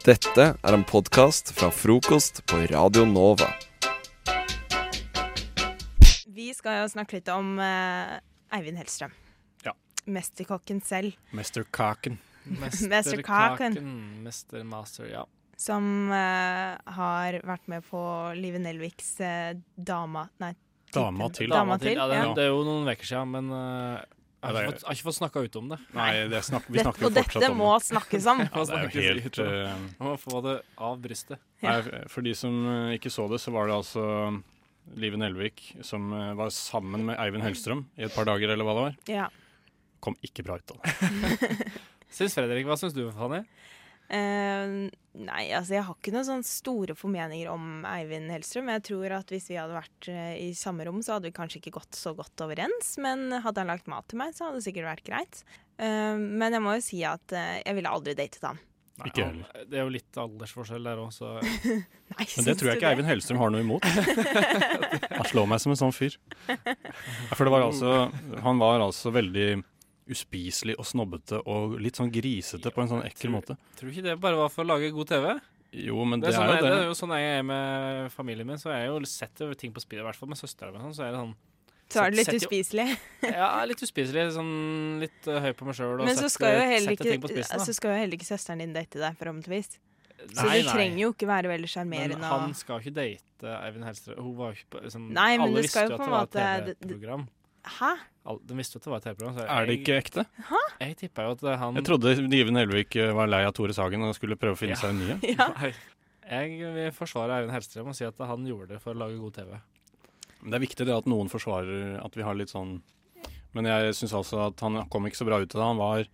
Dette er en podkast fra frokost på Radio Nova. Vi skal jo snakke litt om eh, Eivind Hellstrøm. Ja. Mesterkokken selv, Mester Kaken. Mesterkaken. Mester Master, ja. som eh, har vært med på Live Nelviks eh, dama Nei. Dama til. Dama til, Ja, det, ja. det er jo noen uker siden, men eh, jeg har ikke fått, jeg har ikke fått snakka ut om det. Nei, det snak, vi Det, snakker jo og fortsatt dette om må det. snakkes om. Ja, det er jo helt eh, Jeg må få det av brystet. Ja. Nei, For de som eh, ikke så det, så var det altså Live Nelvik som eh, var sammen med Eivind Hellstrøm i et par dager, eller hva det var. Ja. Kom ikke bra ut av det. Syns Fredrik, hva syns du, Fanny? Eh, nei, altså jeg har ikke noen sånne store formeninger om Eivind Hellstrøm. Jeg tror at hvis vi hadde vært uh, i samme rom, så hadde vi kanskje ikke gått så godt overens. Men hadde han lagt mat til meg, så hadde det sikkert vært greit. Uh, men jeg må jo si at eh, jeg ville aldri datet han. Nei, Ikke heller. Det er jo litt aldersforskjell der òg, så Nei, Men det tror jeg ikke Eivind Hellstrøm har noe imot. Han slår meg som en sånn fyr. For det var altså Han var altså veldig uspiselig og snobbete og litt sånn grisete på en sånn ekkel måte. tror du ikke det bare var for å lage god TV? Jo, men Det det er, sånn, er jo det Det er jo sånn jeg er med familien min, så er jeg jo setter ting på spill, i hvert fall med søstera mi. Sånn, så er det sånn Så er det litt uspiselig. Ja, litt uspiselig. Sånn litt uh, høy på meg sjøl. Men så skal sette, heller setter ting ikke, spisen, spissen. så skal jo heller ikke søsteren din date deg, forhåpentligvis. Så Nei, du nei. trenger jo ikke være veldig Men sjarmerende. han og- skal ikke date Eivind Hellstrøm. Hun var jo ikke på liksom, Nei, men Alle visste jo jo at det var et TV-program. Hæ? De visste jo at det var et TV-program. Er det jeg- ikke ekte? Hæ? Jeg tippa jo at han Jeg trodde Given Nelvik eh, var lei av Tore Sagen og skulle prøve å finne Ja. seg en ny. Ja. Jeg vil forsvare Eivind Hellstrøm og si at han gjorde det for å lage god TV. Men Det er viktig det at noen forsvarer at vi har litt sånn Men jeg syns altså at han kom ikke så bra ut av det. Han var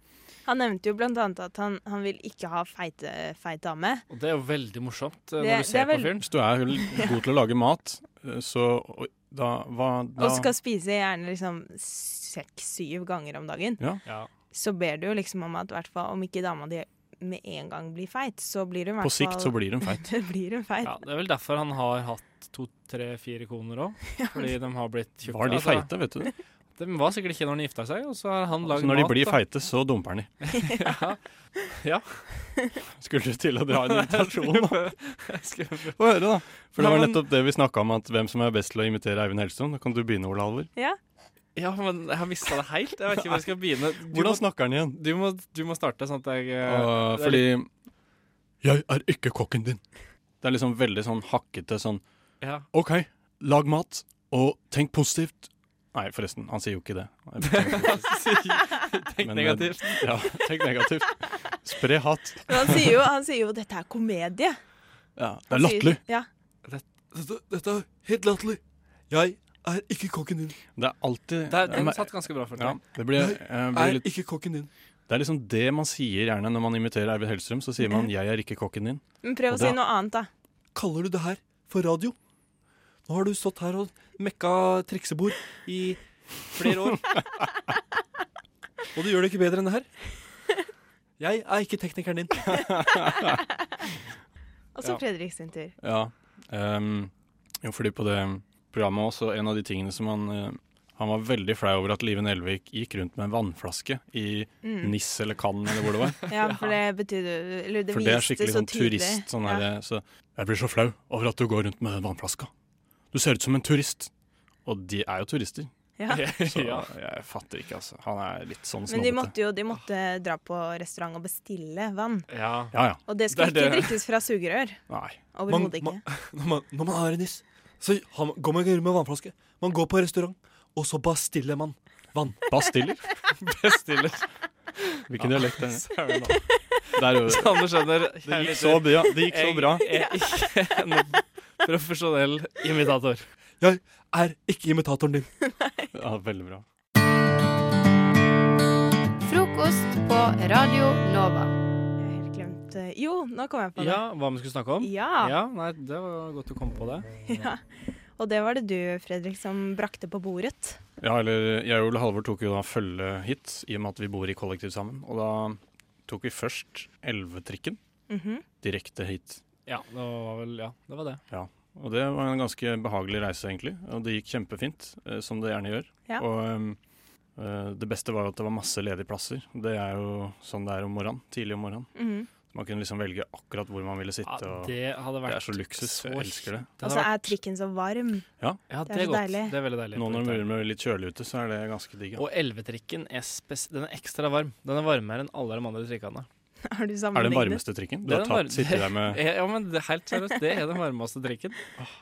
Han nevnte jo blant annet at han, han vil ikke ha feite, feit dame. Og det er jo veldig morsomt eh, Det- når du ser er på vel- film. Hvis du er god til å lage mat, eh, så da, hva, da Og skal spise gjerne liksom seks-syv ganger om dagen. Ja. Så ber du jo liksom om at hvert fall om ikke dama di med en gang blir feit, så blir hun i hvert På sikt så blir hun feit. blir hun feit. ja, Det er vel derfor han har hatt to, tre, fire koner òg. Fordi de har blitt tjukke. Var de altså. feite, vet du det? De var sikkert ikke når de gifta seg, og så har han lagd Så når de mat, blir da. feite, så dumper han de. ja. ja. Skulle du til å dra en invitasjon, da? Få høre, da. For det var nettopp det vi snakka om, at hvem som er best til å imitere Eivind Hellstrøm. Da kan du begynne, Ole Halvor. Ja. ja, men jeg har mista det helt. Jeg vet ikke hvor jeg skal begynne. Du, Hvordan må, snakker han igjen? du, må, du må starte sånn at jeg Uh, fordi Jeg er ikke kokken din. Det er liksom veldig sånn hakkete sånn Ja. OK, lag mat, og tenk positivt. Nei, forresten, han sier jo ikke det. Tenk Men, negativt. Ja, tenk negativt. Spre hat. Men han sier jo, han sier jo 'dette er komedie'. Ja, det er latterlig. Ja. Dette, dette er helt latterlig. Jeg er ikke kokken din. Det er alltid Der, den satt ganske bra for ja, meg. det blir, eh, blir litt, ikke kokken din. Det er liksom det man sier gjerne når man imiterer Eivind Hellstrøm. Så sier man 'jeg er ikke kokken din'. Men prøv å si noe annet, da. Kaller du det her for radio? Nå har du stått her og mekka triksebord i flere år. og du gjør det ikke bedre enn det her. Jeg er ikke teknikeren din. Og så Ja. Fredrik sin tur. Ja. ehm, jo, fordi på det programmet også, en av de tingene som han eh, Han var veldig flau over at Live Nelvik gikk rundt med en vannflaske i Mm. Niss eller Cannes eller hvor det var. Ja, for det betyr Eller det For det er skikkelig så sånn turist. Sånn ja. der, så jeg blir så flau over at du går rundt med den vannflaska. Du ser ut som en turist. Og de er jo turister. Ja. Så jeg fatter ikke, altså. Han er litt sånn Men de måtte jo de måtte dra på restaurant og bestille vann. ja. Ja ja. Og det skulle Det ikke det. drikkes fra sugerør. Nei. Overhodet Man- ikke. Når man, når man er en niss, så har man, går man ikke rundt med vannflaske. Man går på restaurant, og så bestiller man vann. Bastiller. Bestiller. Hvilken dialekt er det? Er du skjønner, Det gikk så bra. Det gikk så bra. Jeg ikke en profesjonell imitator. Jeg er ikke imitatoren din. Ja, veldig bra. Frokost på Radio Nova. Jeg har helt glemt eh, Jo, nå kom jeg på det. Ja, hva vi skulle snakke om? Ja. Ja, nei, det var godt du kom på det. Ja. Og det var det du, Fredrik, som brakte på bordet. Ja, eller jeg og Ole Halvor tok jo da følge hit, i og med at vi bor i kollektiv sammen. Og da tok vi først Elvetrikken Mhm. direkte hit. Ja, det var vel Ja, det var det. Og det var en ganske behagelig reise, egentlig. Og det gikk kjempefint, eh, som det gjerne gjør. Ja. Og eh, det beste var jo at det var masse ledige plasser. Det er jo sånn det er om morgenen. Tidlig om morgenen. Mm. Man kunne liksom velge akkurat hvor man ville sitte. Ja, det hadde vært det er så luksus. så Jeg elsker det. Det Og så er trikken så varm. ja, det er det er så deilig. Det er veldig deilig. Nå når det blir litt kjølig ute, så er det ganske digg. ja. Og elvetrikken er, spes den er ekstra varm. Den er varmere enn alle de andre trikkene. Du Er det den varmeste trikken? Du er har tatt, sitter der med Ja, men det, helt seriøst, det er den varmeste trikken.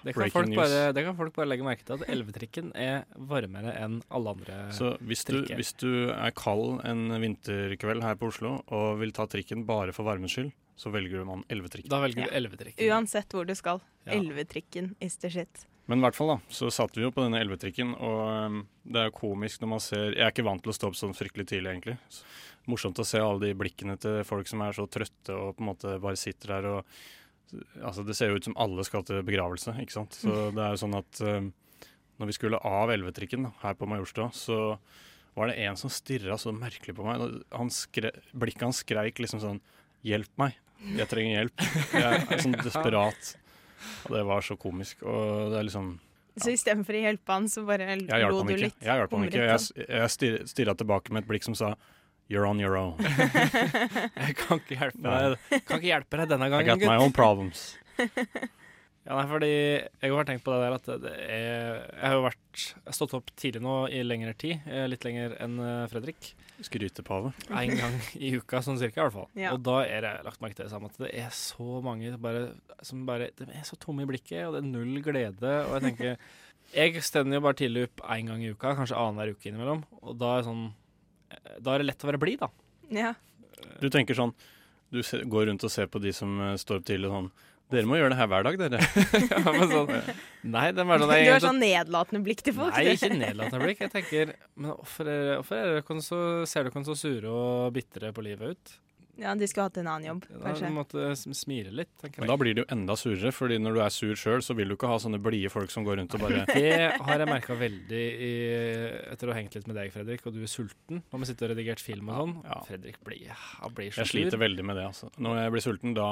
Det kan, folk bare, det kan folk bare legge merke til, at elvetrikken er varmere enn alle andre. Så hvis du, hvis du er kald en vinterkveld her på Oslo og vil ta trikken bare for varmens skyld, så velger man elvetrikken. da velger Ja. du elvetrikken. Uansett hvor du skal. Ja. Elvetrikken is the shit. Men i hvert fall da, så satt vi jo på denne elvetrikken, og um, det er jo komisk når man ser Jeg er ikke vant til å stå opp sånn fryktelig tidlig, egentlig. Morsomt å se alle de blikkene til folk som er så trøtte og på en måte bare sitter der og Altså, det ser jo ut som alle skal til begravelse, ikke sant. Så det er jo sånn at um, når vi skulle av elvetrikken her på Majorstua, så var det en som stirra så merkelig på meg. Han blikket hans skreik liksom sånn Hjelp meg. Jeg trenger hjelp. Jeg er sånn desperat. Og det var så komisk. Og det er liksom Så istedenfor å hjelpe han, så bare lo du litt. Jeg hjalp han ikke. Jeg, jeg stirra tilbake med et blikk som sa You're on your own. Jeg kan ikke hjelpe deg, kan ikke hjelpe deg denne I gangen, got my own problems. Ja, nei, fordi jeg har tenkt på det der at det er Jeg har jo vært har stått opp tidlig nå i lengre tid. eh, Litt lenger enn eh, Fredrik. Skrytepave. En gang i uka, sånn cirka, i hvert fall. Ja. Og da er det lagt merke til det samme, at det er så mange bare, som bare De er så tomme i blikket, og det er null glede. Og jeg tenker Jeg stender jo bare tidlig opp én gang i uka, kanskje annenhver uke innimellom. Og da er det sånn Da er det lett å være blid, da. Ja. Du tenker sånn Du går rundt og ser på de som eh, står opp tidlig sånn Dere må gjøre det her hver dag, dere. ja, men sånn, nei, det er bare sånn Du har sånn nedlatende blikk til folk. Nei, ikke nedlatende blikk. Jeg tenker Men hvorfor hvorfor er dere ser dere så sure og bitre på livet ut? Ja, De skulle hatt en annen jobb, Da kanskje. måtte sm- smile litt, tenker jeg. Men da blir det jo enda surere, Fordi når du er sur sjøl, så vil du ikke ha sånne blide folk som går rundt og bare Det har jeg merka veldig i, etter å ha hengt litt med deg, Fredrik, og du er sulten. Når vi sitter og redigert film og sånn. Ja. Fredrik blir, han blir så Jeg sur. sliter veldig med det, altså. Når jeg blir sulten, da,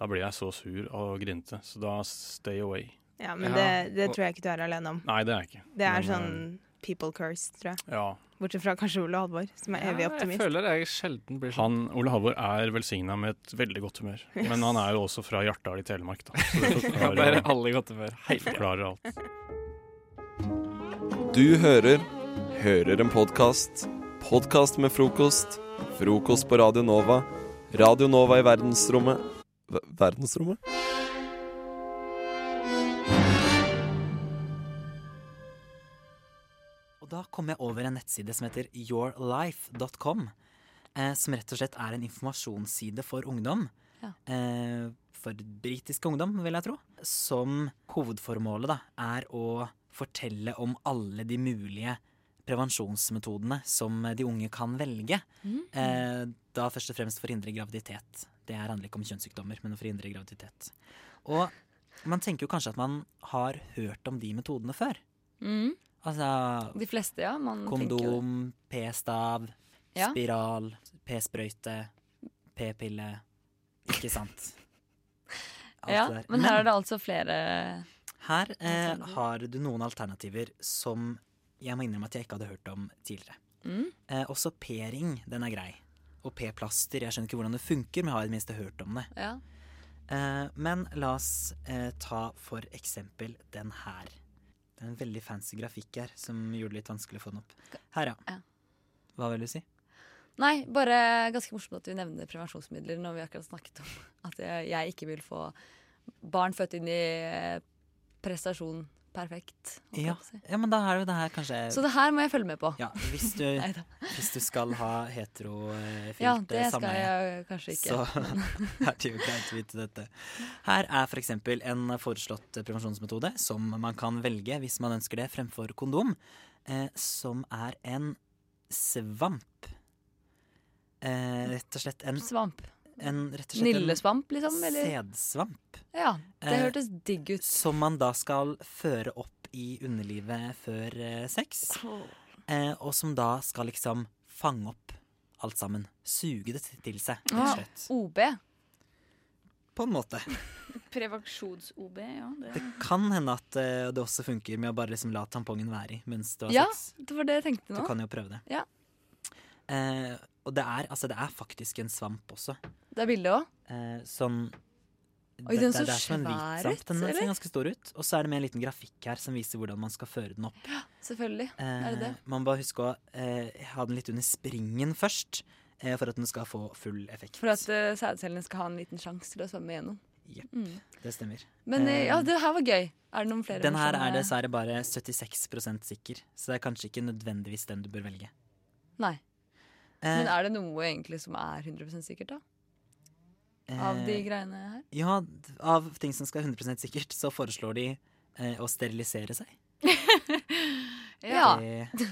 da blir jeg så sur og grinte. Så da stay away. Ja, Men Ja, det, det tror jeg ikke du er alene om. Nei, det er jeg ikke. Det er Men, sånn people curse, tror jeg. eh, Ja. Bortsett fra kanskje Ole Halvor, som er evig Ja, jeg optimist. føler jeg sjelden blir sånn. Han, Ole Halvor er velsigna med et veldig godt humør. Men han er jo også fra Hjartdal i Telemark, da. Så det forklarer, alle i godt humør. Forklarer alt. Du hører Hører en podkast. Podkast med frokost. Frokost på Radio Nova. Radio Nova i verdensrommet V Verdensrommet? Og da kom jeg over en nettside som heter yourlife.com. Eh, som rett og slett er en informasjonsside for ungdom. Ja. Eh, for britisk ungdom, vil jeg tro. Som hovedformålet da, er å fortelle om alle de mulige prevensjonsmetodene som de unge kan velge. Mm. Eh, da først og fremst forhindre graviditet. Det her handler ikke om kjønnssykdommer, men å forhindre graviditet. Og man tenker jo kanskje at man har hørt om de metodene før. Mm. Altså De fleste, ja. Man. Kondom, p-stav, Ja. spiral, p-sprøyte, p-pille. Ikke sant? Alt Ja, der. men her er det altså flere her eh, har du noen alternativer som jeg må innrømme at jeg ikke hadde hørt om tidligere. mm. Eh, også p-ring, den er grei. Og p-plaster. Jeg skjønner ikke hvordan det funker, men jeg har i det minste hørt om det. Ja. Eh, men la oss eh, ta for eksempel den her. Det er en veldig fancy grafikk her som gjorde det litt vanskelig å få den opp. Her, ja. Hva vil du si? Nei, bare ganske morsomt at du nevner prevensjonsmidler når vi akkurat snakket om at jeg, jeg ikke vil få barn født inn i eh, prestasjon perfekt. Ja, si. ja, men da er jo det her kanskje Så det her må jeg følge med på. Ja, hvis du, hvis du skal ha heterofilt Ja, sameie, jeg så er det jo greit å vite dette. Her er f.eks. en foreslått prevensjonsmetode som man kan velge hvis man ønsker det, fremfor kondom, eh, som er en svamp. Eh, rett og slett en, Svamp. En, rett og slett Nillesvamp, liksom? Eller? sædsvamp. Ja, det Eh, hørtes digg ut. Som man da skal føre opp i underlivet før eh, sex. Eh, og som da skal liksom fange opp alt sammen. Suge det til seg, rett og Ah. OB. På en måte. Prevensjons-OB, ja. Det. Det kan hende at eh, det også funker med å bare liksom la tampongen være i mens du har Ja, sex. det var det jeg tenkte nå. Du kan jo prøve det. Ja. Eh, og det er, altså, det er faktisk en svamp også. Det er bilde òg. Eh, sånn Oi, det- den så det er som en hvit svamp. Den ser ganske stor ut. Og så er det med en liten grafikk her som viser hvordan man skal føre den opp. Ja, Selvfølgelig. er det det? Eh, man bare huske å eh, ha den litt under springen først, eh, for at den skal få full effekt. For at uh, sædcellene skal ha en liten sjanse til å svømme igjennom. Jepp, Mm. det stemmer. Men eh, Eh, ja, det her var gøy. Er det noen flere? Den her er dessverre bare 76% sikker, så det er kanskje ikke nødvendigvis den du bør velge. Nei. Eh, Men er det noe egentlig som er 100% sikkert, da? Av de eh, greiene her? Ja, av ting som skal 100% sikkert, så foreslår de eh, å sterilisere seg. Ja. Det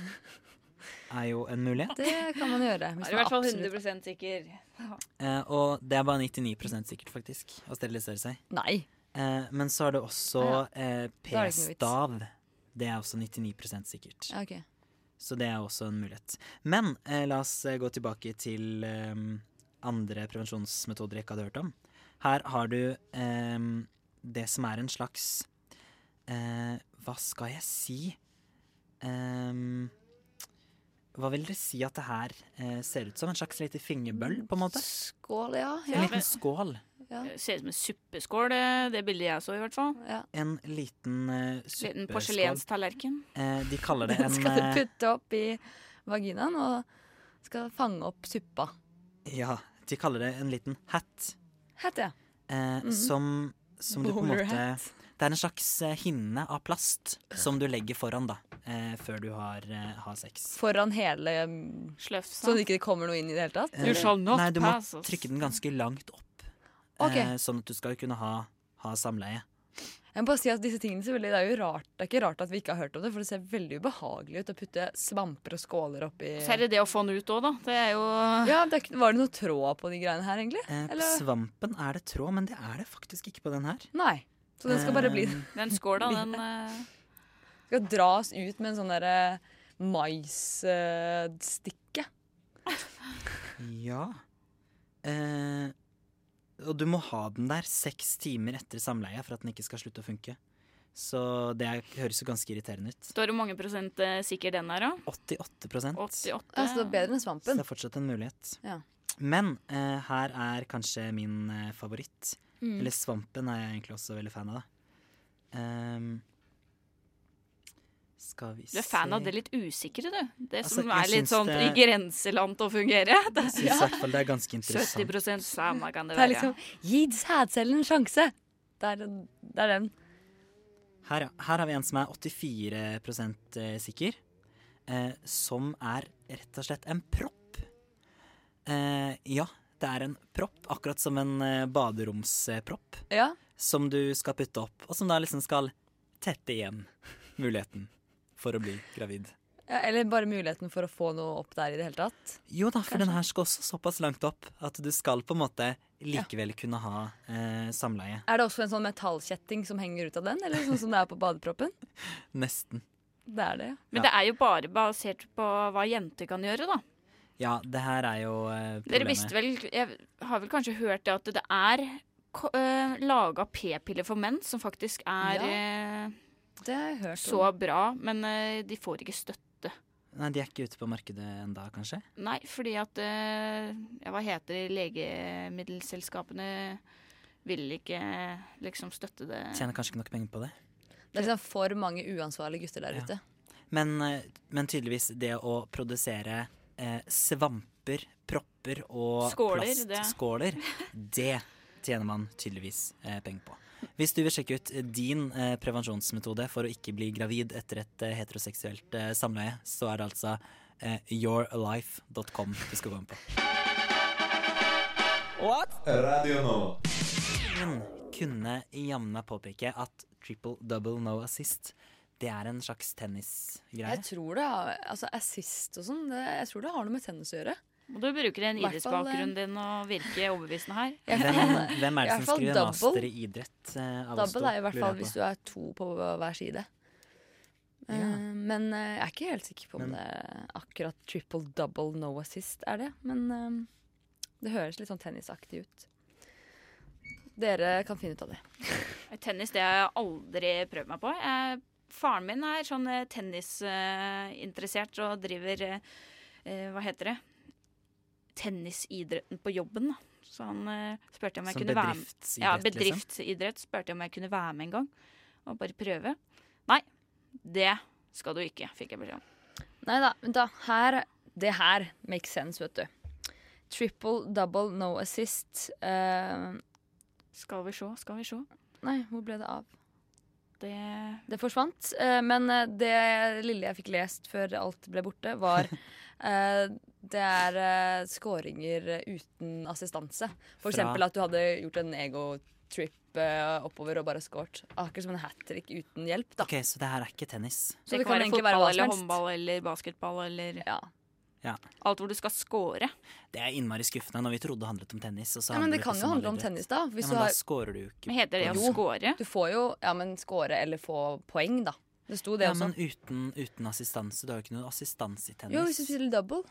er jo en mulighet. Det kan man gjøre. Er i hvert fall 100 sikker. Eh, og det er bare 99 sikkert, faktisk, å sterilisere seg. Nei. Eh, men så er det også Ah, eh, p-stav. Det er også 99 sikkert. Ja, ok. Så det er også en mulighet. Men eh, la oss eh, gå tilbake til eh, andre prevensjonsmetoder jeg ikke hadde hørt om. Her har du eh, det som er en slags eh, Hva skal jeg si? Ehm, hva vil dere si at det her eh, ser ut som? En slags lite fingerbøll, på en måte? Skål, ja. En liten skål. Ja. Ser ut som en suppeskål, det, det bildet jeg så, i hvert fall. ja. En liten uh, Liten suppeskål. porselenstallerken. Eh, de kaller det en Den skal du eh, putte opp i vaginaen og skal fange opp suppa. Ja, de kaller det en liten hat. Hett, ja. Eh, Mhm. som, som du på en måte. Det er en slags eh, hinne av plast som du legger foran da, eh, før du har, eh, har sex. Foran hele mm, Sløfsa. Så det ikke kommer noe inn i det hele tatt? Eh, You shall not Nei, du må trykke den ganske langt opp, Ok. eh, sånn at du skal kunne ha, ha samleie. Jeg må bare si at disse tingene selvfølgelig, Det er jo rart Det er ikke rart at vi ikke har hørt om det, for det ser veldig ubehagelig ut å putte svamper og skåler oppi Så er det det å få den ut òg, da. Det er jo Ja, det er, Var det noe tråd på de greiene her, egentlig? Eh, på Eller? svampen er det tråd, men det er det faktisk ikke på den her. Nei. Så den skal bare bli Eh, Den skåla, den uh... Skal dras ut med en sånn derre maisstikke. Ja. Eh, og du må ha den der seks timer etter samleie for at den ikke skal slutte å funke. Så det er, høres jo ganske irriterende ut. Står det hvor mange prosent eh, sikker den er, da? 88 prosent. 88? Altså, det er bedre enn svampen. Så det er fortsatt en mulighet. Ja. Men eh, her er kanskje min eh, favoritt. Mm. Eller svampen er jeg egentlig også veldig fan av. Da. Skal vi se Du er fan av det litt usikre, du. Det Altså, som er litt sånn det- i grenseland til å fungere. Det, Jeg syns i hvert fall det er ganske interessant. 70 samme kan det være. Det er liksom Gi sædcellen en sjanse! Det er, det er den. Her, her har vi en som er 84 eh, sikker. Eh, som er rett og slett en propp. Eh, ja, det er en propp, akkurat som en eh, baderomspropp. Ja. Som du skal putte opp, og som da liksom skal tette igjen muligheten for å bli gravid. ja. Eller bare muligheten for å få noe opp der i det hele tatt. Jo da, for den her skal også såpass langt opp at du skal på en måte likevel kunne ha eh, samleie. Er det også en sånn metallkjetting som henger ut av den, eller sånn som det er på badeproppen? Nesten. Det er det, ja. Men det er jo bare basert på hva jenter kan gjøre, da. Ja, det her er jo eh, problemet. Dere visste vel Jeg har vel kanskje hørt det at det er ko- øh, laga p-piller for menn som faktisk er eh, Det har jeg hørt så om. bra, men eh, de får ikke støtte. Nei, de er ikke ute på markedet enda, kanskje? Nei, fordi at eh, ja, Hva heter det? Legemiddelselskapene vil ikke liksom støtte det. Tjener kanskje ikke nok penger på det. Det er liksom for mange uansvarlige gutter der Ja. ute. Men, eh, men tydeligvis det å produsere eh, svamper, propper og Skåler, det. plastskåler, det tjener man tydeligvis eh, penger på. Hvis du vil sjekke ut din eh, prevensjonsmetode for å ikke bli gravid etter et eh, heteroseksuelt eh, samleie, så er det altså youralife.com yourlife.com du skal gå inn på. What? Radio No. Men kunne jammen meg påpeke at triple double no assist, det er en slags tennisgreie. Jeg tror det har, altså Assist og sånn, jeg tror det har noe med tennis å gjøre. Og du bruker en idrettsbakgrunn din og virke overbevisende her. Hvem, hvem er det som skriver double. master i idrett eh? Double er i hvert fall hvis du er to på hver side. Ja. Eh, men eh, jeg er ikke helt sikker på om Men- det akkurat triple double no assist er det. Men eh, det høres litt sånn tennisaktig ut. Dere kan finne ut av det. Tennis det har jeg aldri prøvd meg på. Jeg, faren min er sånn eh, tennisinteressert og driver eh, eh, Hva heter det? Tennisidretten på jobben. da. Så han uh, spurte om jeg Som kunne være med. bedriftsidrett, Ja, liksom? bedriftsidrett. Spurte om jeg kunne være med en gang og bare prøve. Nei, det skal du ikke, fikk jeg beskjed om. Nei da, men da. Her, det her makes sense, vet du. Triple, double, no assist. Uh, Skal vi se, skal vi se. nei, hvor ble det av? Det Det forsvant. Uh, men det lille jeg fikk lest før alt ble borte, var eh, Det er uh, skåringer uten assistanse. For Fra- eksempel at du hadde gjort en ego-trip eh, oppover og bare scoret. Akkurat som en hat trick uten hjelp. da. Ok, Så det her er ikke tennis. Så det, kan være fotball eller håndball eller basketball eller Ja. Ja. alt hvor du skal score. Det er innmari skuffende når vi trodde det handlet om tennis. Og så Ja, men det kan jo handle om tennis, da. Hvis ja, men har da scorer du ikke. Men heter det å score? Du får jo ja, men score eller få poeng, da. Det sto det Ja, også. men uten, uten assistanse. Du har jo ikke noe assistanse i tennis. Jo, hvis du spiller double,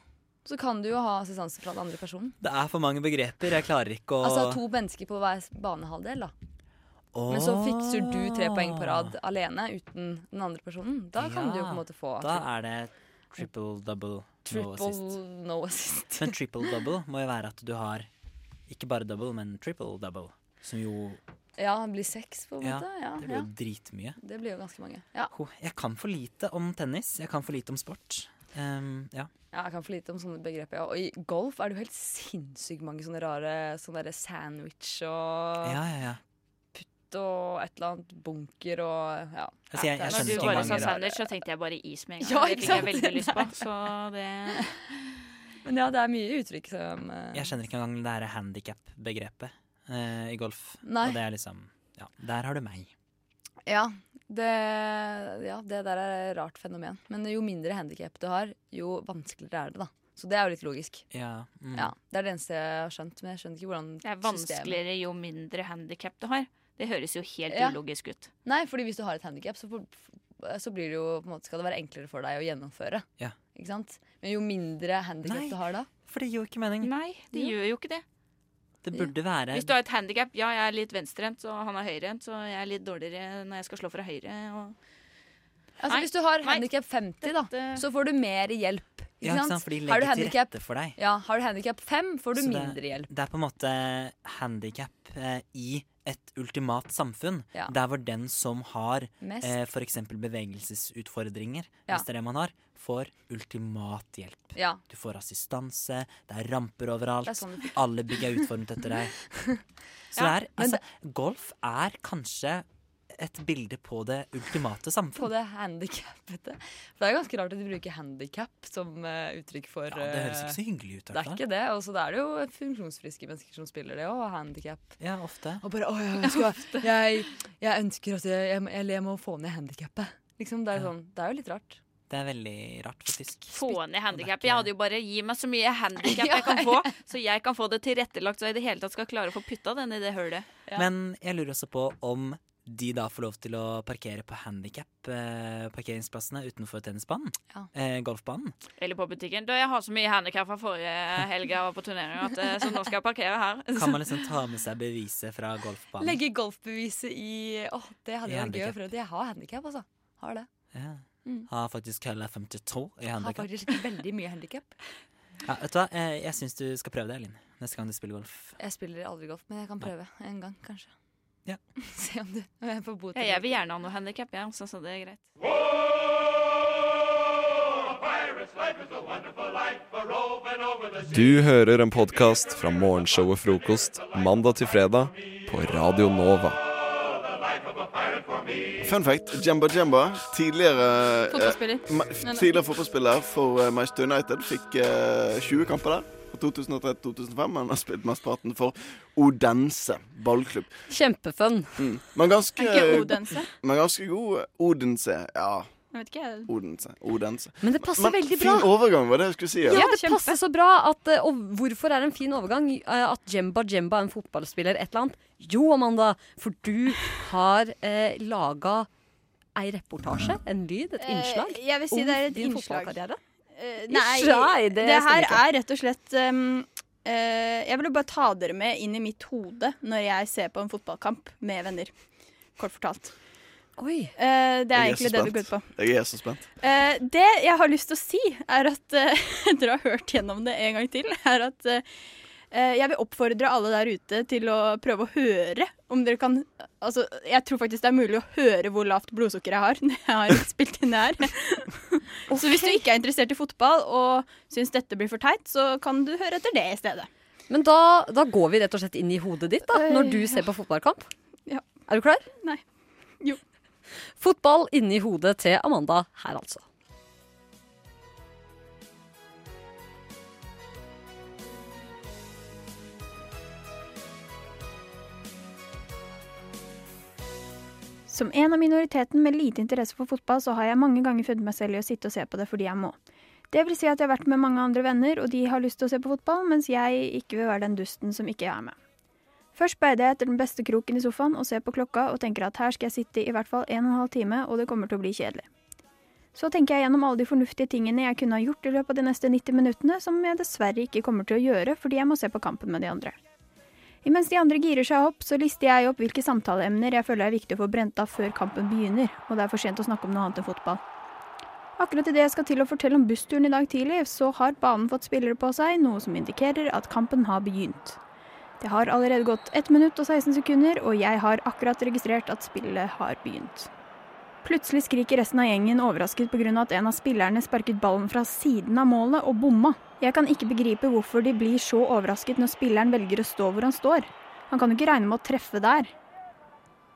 så kan du jo ha assistanse fra den andre personen. Det er for mange begreper. Jeg klarer ikke å Altså to mennesker på hver banehalvdel, da. Men så fikser du tre poeng på rad alene uten den andre personen. Da kan du jo på en måte få Da er det triple double no triple assist. no assist. Men triple double må jo være at du har ikke bare double, men triple double. Som jo Ja, blir seks, på en måte. Ja, det blir ja. jo dritmye. Det blir jo ganske mange. Ja. Jeg kan for lite om tennis. Jeg kan for lite om sport. Um, ja. Ja, jeg kan for lite om sånne begreper. Ja. Og i golf er det jo helt sinnssykt mange sånne rare sånne der sandwich og ja, ja, ja. og et eller annet bunker og ja. Altså, jeg- jeg Når du bare sa sandwich, så tenkte jeg bare is med en gang. Ja, det ikke fikk jeg veldig lyst på. Så det Men ja, det er mye uttrykk som uh... Jeg skjønner ikke engang det her handikap-begrepet uh, i golf. Nei. Og det er liksom Ja, der har du meg. Ja det, ja, det der er et rart fenomen. Men jo mindre handikap du har, jo vanskeligere er det, da. Så det er jo litt logisk. Ja, mm. Ja, Det er det eneste jeg har skjønt, men jeg skjønner ikke hvordan Det er systemet vanskeligere jo mindre handikap du har. Det høres jo helt Ja. ulogisk ut. Nei, fordi hvis du har et handikap, så, får- så blir det jo, på en måte, skal det være enklere for deg å gjennomføre. Ja. Ikke sant? Men jo mindre handikap du har da For det gir jo ikke mening. Nei, det Ja. gjør jo ikke det. Det burde være Hvis du har et handikap, ja, jeg er litt venstrehendt, og han er høyrehendt, så jeg er litt dårligere når jeg skal slå fra høyre. Og Altså Nei. Hvis du har handikap 50, da, Dette- så får du mer hjelp. Ikke Ja, ikke sant? sant? For de Har du legger til handicap- rette for deg. Ja, Har du handikap 5, får du Så mindre det, hjelp. Det er på en måte handikap eh, i et ultimat samfunn. Ja. Der hvor den som har eh, f.eks. bevegelsesutfordringer, Ja. hvis det er det man har, får ultimat hjelp. Ja. Du får assistanse, det er ramper overalt. Er sånn Alle bygg er utformet etter deg. Så Ja, er, altså, det... golf er kanskje et bilde på det ultimate på det handikappete. For det er ganske rart at de bruker handikap som uh, uttrykk for Ja, det høres eh, ikke så hyggelig ut. Det er ikke det. Og så er det jo funksjonsfriske mennesker som spiller det og handikap. Ja, ofte. Og bare 'Å, jeg ønsker, jeg, jeg ønsker at jeg, jeg, jeg, må få ned handikappet'. Liksom, det, er sånn, det er jo litt rart. Det er veldig rart, faktisk. få ned handikap. ikke- Jeg hadde jo bare gi meg så mye handikap jeg kan få, så jeg kan få det tilrettelagt, så jeg i det hele tatt skal klare å få putta den i det hølet. Ja. Men jeg lurer også på om de da får lov til å parkere på handikap eh, utenfor tennisbanen? Ja. Eh, golfbanen? Eller på butikken. Da, jeg har så mye handikap fra forrige helg jeg var på turnering, at, eh, så nå skal jeg parkere her. Kan man liksom ta med seg beviset fra golfbanen? Legge golfbeviset i Åh, det hadde vært gøy å prøve. Jeg har handikap, altså. Har det. Ja. Mm. Har faktisk hele 52 i Har handikap. faktisk veldig mye handikap. Ja, vet du hva? Eh, jeg syns du skal prøve det, Elin. Neste gang du spiller golf. Jeg spiller aldri golf, men jeg kan prøve en gang, kanskje. Ja. Se om du om jeg får bot. Ja, jeg vil gjerne ha noe handikap, jeg, så, så det er greit. Du hører en podkast fra morgenshowet Frokost mandag til fredag på Radio Nova. Fun fact, Jemba Jemba, tidligere eh, Fotballspiller. eh, Tidligere fotballspiller for eh, Manchester United, fikk eh, 20 kamper der. Fra 2003-2005, men har spilt mesteparten for Odense ballklubb. Kjempefun. Mm. Men ganske, Er ikke Odense? Men ganske god eh, Odense. Ja. Odense. Odense. Men det passer Men veldig bra. Fin overgang, var det jeg skulle si. Ja, Ja. det passer så bra. At, eh, og hvorfor er det en fin overgang? Eh, At Jemba Jemba er en fotballspiller, et eller annet? Jo, Amanda, for du har eh, laga ei reportasje, en lyd, et innslag, Eh, jeg vil si det er et din innslag. fotballkarriere. Eh, nei, Ischai, det det, her ikke. er rett og slett um, uh, Jeg vil bare ta dere med inn i mitt hode når jeg ser på en fotballkamp med venner. Kort fortalt. Oi. Uh, det er er egentlig det det går ut på. Jeg er så spent. Uh, det jeg har lyst til å si, er at uh, dere har hørt gjennom det en gang til, er at jeg vil oppfordre alle der ute til å prøve å høre om dere kan Altså, jeg tror faktisk det er mulig å høre hvor lavt blodsukker jeg har når jeg har spilt inn det her. Så hvis du ikke er interessert i fotball og syns dette blir for teit, så kan du høre etter det i stedet. Men da, da går vi rett og slett inn i hodet ditt da, når du ser på fotballkamp. Ja. Er du klar? Nei. Jo. Fotball inni hodet til Amanda her, altså. Som en av minoriteten med lite interesse for fotball, så har jeg mange ganger funnet meg selv i å sitte og se på det fordi jeg må. Det vil si at jeg har vært med mange andre venner, og de har lyst til å se på fotball, mens jeg ikke vil være den dusten som ikke er med. Først speider jeg etter den beste kroken i sofaen og ser på klokka og tenker at her skal jeg sitte i hvert fall en og en halv time, og det kommer til å bli kjedelig. Så tenker jeg gjennom alle de fornuftige tingene jeg kunne ha gjort i løpet av de neste 90 minuttene, som jeg dessverre ikke kommer til å gjøre fordi jeg må se på kampen med de andre. Imens de andre girer seg opp, så lister jeg opp hvilke samtaleemner jeg føler er viktig å få brent av før kampen begynner, og det er for sent å snakke om noe annet enn fotball. Akkurat idet jeg skal til å fortelle om bussturen i dag tidlig, så har banen fått spillere på seg, noe som indikerer at kampen har begynt. Det har allerede gått 1 minutt og 16 sekunder, og jeg har akkurat registrert at spillet har begynt. Plutselig skriker resten av gjengen overrasket pga. at en av spillerne sparket ballen fra siden av målet og bomma. Jeg kan ikke begripe hvorfor de blir så overrasket når spilleren velger å stå hvor han står. Han kan jo ikke regne med å treffe der.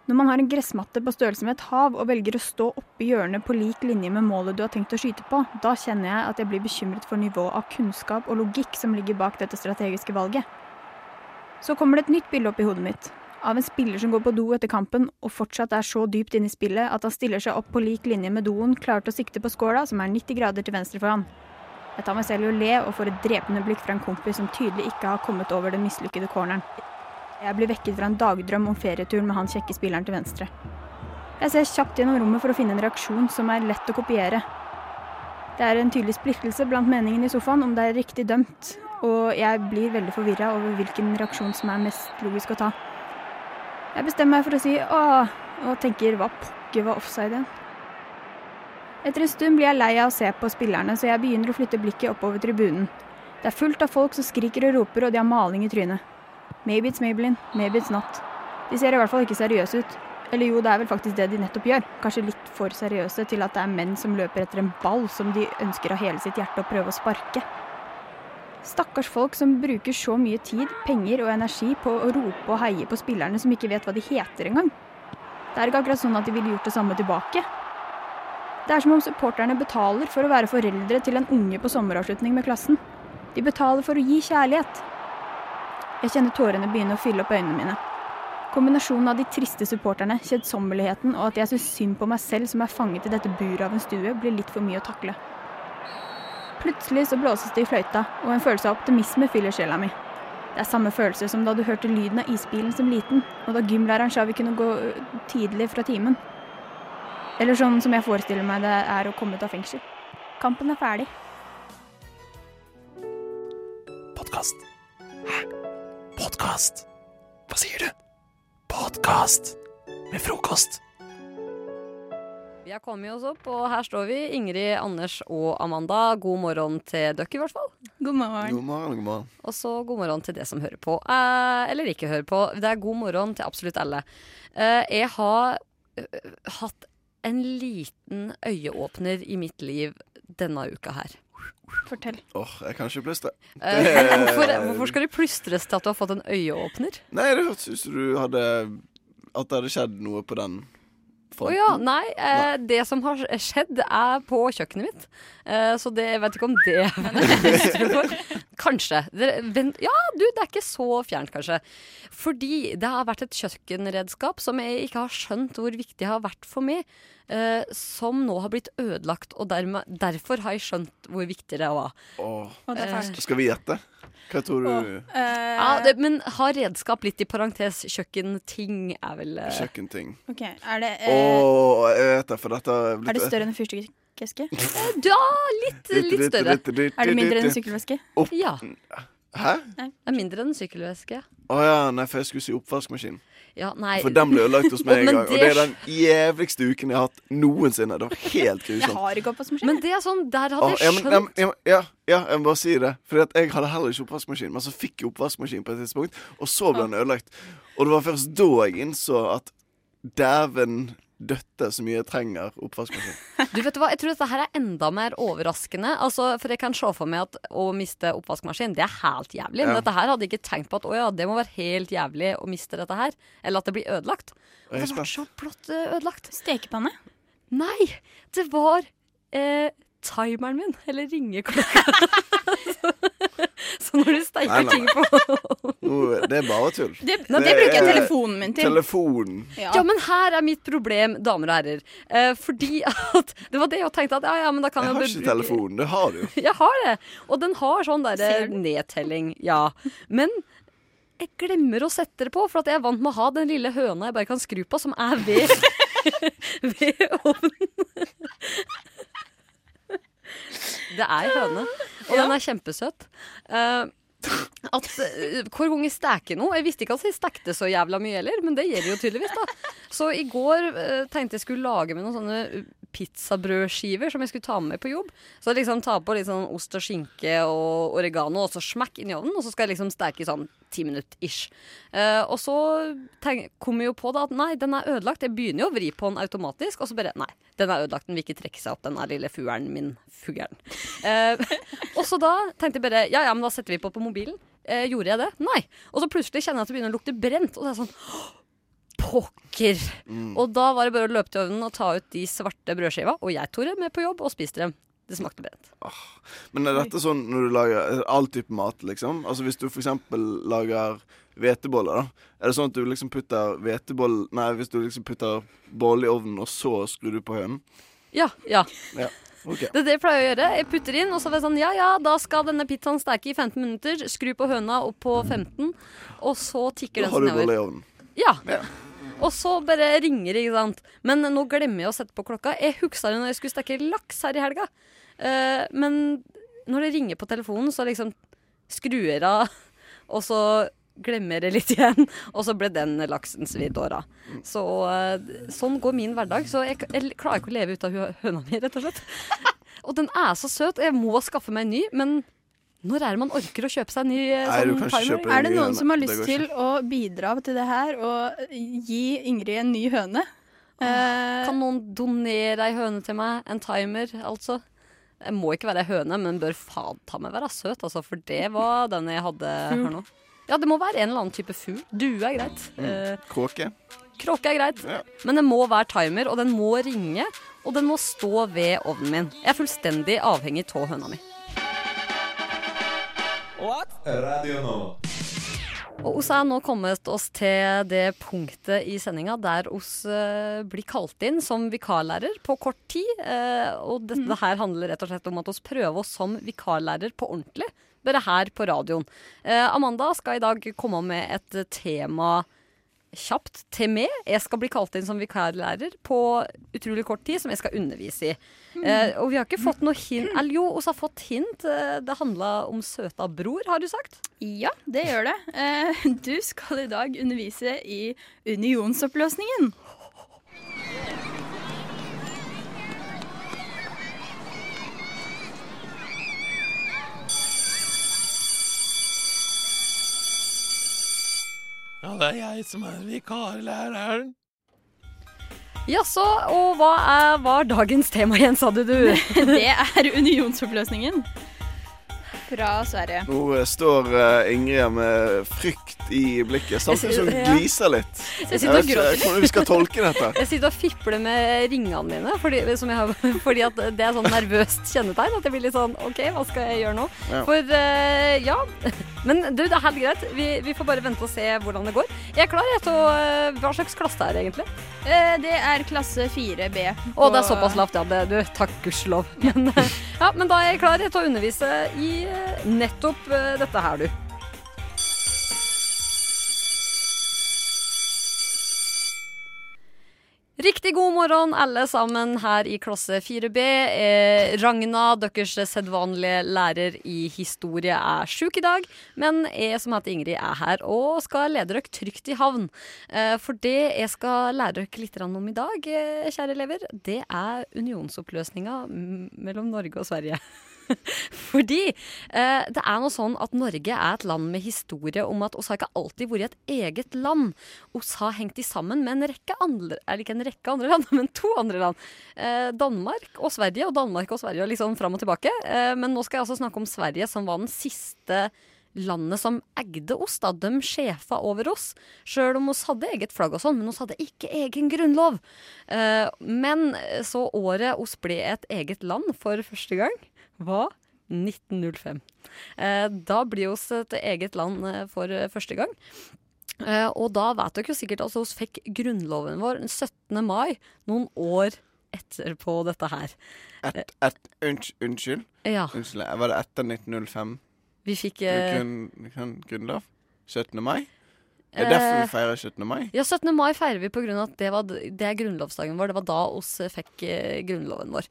Når man har en gressmatte på størrelse med et hav og velger å stå oppi hjørnet på lik linje med målet du har tenkt å skyte på, da kjenner jeg at jeg blir bekymret for nivået av kunnskap og logikk som ligger bak dette strategiske valget. Så kommer det et nytt bilde opp i hodet mitt. Av en spiller som går på do etter kampen og fortsatt er så dypt inne i spillet at han stiller seg opp på lik linje med doen, klar til å sikte på skåla, som er 90 grader til venstre for han. Jeg tar meg selv i å le og får et drepende blikk fra en kompis som tydelig ikke har kommet over den mislykkede corneren. Jeg blir vekket fra en dagdrøm om ferieturen med han kjekke spilleren til venstre. Jeg ser kjapt gjennom rommet for å finne en reaksjon som er lett å kopiere. Det er en tydelig splittelse blant meningene i sofaen om det er riktig dømt, og jeg blir veldig forvirra over hvilken reaksjon som er mest logisk å ta. Jeg bestemmer meg for å si åh, og tenker hva pokker var offside igjen? Etter en stund blir jeg lei av å se på spillerne, så jeg begynner å flytte blikket oppover tribunen. Det er fullt av folk som skriker og roper, og de har maling i trynet. Maybe it's Maybelline, maybe it's not. De ser i hvert fall ikke seriøse ut. Eller jo, det er vel faktisk det de nettopp gjør. Kanskje litt for seriøse til at det er menn som løper etter en ball som de ønsker av hele sitt hjerte å prøve å sparke. Stakkars folk som bruker så mye tid, penger og energi på å rope og heie på spillerne som ikke vet hva de heter engang. Det er ikke akkurat sånn at de ville gjort det samme tilbake. Det er som om supporterne betaler for å være foreldre til en unge på sommeravslutning med klassen. De betaler for å gi kjærlighet. Jeg kjenner tårene begynne å fylle opp øynene mine. Kombinasjonen av de triste supporterne, kjedsommeligheden og at jeg syns synd på meg selv som er fanget i dette buret av en stue, blir litt for mye å takle. Plutselig så blåses det i fløyta, og en følelse av optimisme fyller sjela mi. Det er samme følelse som da du hørte lyden av isbilen som liten, og da gymlæreren sa vi kunne gå tidlig fra timen. Eller sånn som jeg forestiller meg det er å komme ut av fengsel. Kampen er ferdig. Podkast. Hæ? Podkast? Hva sier du? Podkast med frokost. Vi har kommet oss opp, og her står vi. Ingrid, Anders og Amanda. God morgen til dere, i hvert fall. God morgen. God morgen, god morgen. Og så god morgen til det som hører på. Eh, eller ikke hører på. Det er god morgen til absolutt alle. Eh, jeg har eh, hatt en liten øyeåpner i mitt liv denne uka her. Fortell. Åh, jeg kan ikke plystre. Eh, Det- hvorfor, hvorfor skal det plystres til at du har fått en øyeåpner? Nei, det hørtes ut som du hadde At det hadde skjedd noe på den Å ja, nei, eh, det som har skjedd er på kjøkkenet mitt. Eh, så det, jeg vet ikke om det er. Kanskje. Det, vent, ja, du, det er ikke så fjernt, kanskje. Fordi det har vært et kjøkkenredskap som jeg ikke har skjønt hvor viktig har vært for meg. Eh, som nå har blitt ødelagt, og dermed, derfor har jeg skjønt hvor viktig det var. Åh. Å, det er. Skal vi gjette? Hva tror du? Ja, det, men ha redskap litt i parentes kjøkkenting er vel eh, Kjøkkenting. Ok, Er det, eh, jeg vet det, for dette er blitt er det større enn en fyrstikkeske? Ja, litt, litt større. Er det mindre enn en sykkelveske? Opp. Ja. Hæ? Det er mindre enn en sykkelveske. Å ja, nei, for jeg skulle si oppvaskmaskin. Ja, nei. For den ble ødelagt hos meg en gang. gang. Og det- det er den jævligste uken jeg har hatt noensinne. Det var helt Jeg grusomt. har ikke oppvaskmaskin. Men det er sånn, der hadde oh, jeg ja, men, skjønt ja, men- ja, ja, jeg må bare si det. Fordi at jeg hadde heller ikke oppvaskmaskin. Men så fikk jeg oppvaskmaskin på et tidspunkt, og så ble den ødelagt. Og det var først da jeg innså at dæven døtte så mye jeg trenger oppvaskmaskin. Du vet hva, Jeg tror dette her er enda mer overraskende. Altså, for jeg kan se for meg at å miste oppvaskmaskin, det er helt jævlig. Men Ja. dette her hadde jeg ikke tenkt på at å ja, det må være helt jævlig å miste dette her. Eller at det blir ødelagt. Og det ble så blått eh, ødelagt. Stekepanne? Nei, det var eh, timeren min. Eller ringeklokka. så når du steiker nei, ting på det er bare tull. Det, det bruker jeg telefonen min til. Telefonen. Ja. men her er mitt problem, damer og herrer. Eh, fordi at Det var det jeg tenkte at ja, ja, men da kan Jeg jeg har jeg ikke telefonen, telefon. Det har du. Jeg har det. Og den har sånn derre nedtelling, ja. Men jeg glemmer å sette det på, for at jeg er vant med å ha den lille høna jeg bare kan skru på, som er ved, ved ovnen. Det er høne, og den er kjempesøt. Uh, at uh, hvor gang steker noe Jeg visste ikke at jeg stekte så jævla mye heller, men det gjelder jo tydeligvis. da Så i går uh, tenkte jeg skulle lage med noen sånne pizzabrødskiver som jeg skulle ta med på jobb. Så liksom ta på sånn ost og skinke og oregano, og så smakk inn i ovnen. Og så skal jeg liksom steke i sånn ti minutter ish. Uh, og så kom jeg jo på da at nei, den er ødelagt. Jeg begynner jo å vri på den automatisk, og så bare nei, den er ødelagt. Den vil ikke trekke seg opp, den er lille fuglen min. Fuglen. Uh, og så da tenkte jeg bare ja ja, men da setter vi på på mobilen. Uh, gjorde jeg det? Nei. Og så plutselig kjenner jeg at det begynner å lukte brent. Og det er sånn Pokker! Og da var det bare å løpe til ovnen og ta ut de svarte brødskiva. Og jeg tok dem med på jobb og spiste dem. Det smakte brent. Men er dette sånn når du lager all type mat, liksom? Altså Hvis du for eksempel lager hveteboller, da. Er det sånn at du liksom putter hveteboll Nei, hvis du liksom putter bolle i ovnen, og så skrur du på hønen? Ja, ja. Ja. Okay. Det er det jeg pleier å gjøre. Jeg putter inn, og så er det sånn ja ja, da skal denne pizzaen steke i 15 minutter. Skru på høna opp på 15, og så tikker den nedover. Da har du bolle i ovnen. Ja. Ja. Og så bare ringer det, ikke sant. Men nå glemmer jeg å sette på klokka. Jeg huska det når jeg skulle stekke laks her i helga. Uh, men når det ringer på telefonen, så liksom skrur jeg av, og så glemmer jeg litt igjen. Og så ble den laksen svidd åra. Så uh, sånn går min hverdag. Så jeg, jeg klarer ikke å leve ut av høna mi, rett og slett. Og den er så søt, jeg må skaffe meg en ny, men når er det man orker å kjøpe seg en ny eh, Nei, sånn timer? Er det noen høne. som har lyst til å bidra til det her og gi Ingrid en ny høne? Eh, Kan noen donere ei høne til meg? En timer, altså? Jeg må ikke være ei høne, men bør faen ta meg være søt, altså, for det var den jeg hadde Fugl. her nå. Ja, det må være en eller annen type fugl. Due er greit. Mm. Kråke? kråke er greit. Men det må være timer, og den må ringe. Og den må stå ved ovnen min. Jeg er fullstendig avhengig av høna mi. Radio Nova. Og oss er nå kommet oss til det punktet i sendinga der oss eh, blir kalt inn som vikarlærer på kort tid. Eh, og dette her handler rett og slett om at oss prøver oss som vikarlærer på ordentlig. Bare her på radioen. Eh, Amanda skal i dag komme med et tema kjapt til meg. Jeg skal bli kalt inn som vikarlærer på utrolig kort tid, som jeg skal undervise i. Eh, og vi har ikke fått noe hint Eller jo, vi har fått hint. Eh, det handla om søta bror, har du sagt? Ja, det gjør det. Eh, Du skal i dag undervise i unionsoppløsningen. Ja, det er jeg som er vikarlæreren. Jaså, og hva er, var dagens tema igjen, sa du? du? Det er unionsoppløsningen fra Sverige. Nå eh, står eh, Ingrid med frykt i blikket, samtidig som hun gliser litt. Jeg Jeg sitter og vet ikke hvordan vi skal tolke dette. Jeg sitter og fipler med ringene mine, fordi, som jeg har, fordi at det er sånn nervøst kjennetegn. At jeg blir litt sånn OK, hva skal jeg gjøre nå? Ja. For uh, ja. Men du, det er helt greit. Vi, vi får bare vente og se hvordan det går. Jeg er klar jeg, Så eh, Hva slags klasse er det egentlig? Uh, Det er klasse 4B. Å, det er såpass lavt, ja. Det, du, takk gudskjelov. Men, ja, men da er jeg klar jeg, til å undervise i nettopp eh, dette her, du. Riktig god morgen, alle sammen her i klasse 4B. Eh, Ragna, deres sedvanlige lærer i historie, er sjuk i dag. Men jeg som heter Ingrid, er her og skal lede dere trygt i havn. Eh, for det jeg skal lære dere litt om i dag, eh, kjære elever, det er unionsoppløsninga mellom Norge og Sverige. Fordi eh, det er noe sånn at Norge er et land med historie om at oss har ikke alltid vært et eget land. Oss har hengt i sammen med en rekke andre Eller ikke en rekke andre land, men to andre land. Eh, Danmark og Sverige, og Danmark og Sverige og liksom fram og tilbake. Eh, men nå skal jeg altså snakke om Sverige, som var den siste landet som eide oss. da, De sjefa over oss. Sjøl om oss hadde eget flagg og sånn, men oss hadde ikke egen grunnlov. Eh, men så året oss ble et eget land for første gang, var 1905. Eh, da blir oss et eget land eh, for eh, første gang. Eh, og da vet dere jo sikkert at vi fikk grunnloven vår den 17. mai, noen år etterpå dette her. Et, et, unns, unnskyld? Ja. Unnskyld, Var det etter 1905? Vi fikk eh, grunn, grunnlov? 17. mai? Det er derfor Eh, vi feirer 17. mai? Ja, 17. mai feirer vi av at det, var, det er grunnlovsdagen vår. Det var da oss eh, fikk eh, grunnloven vår.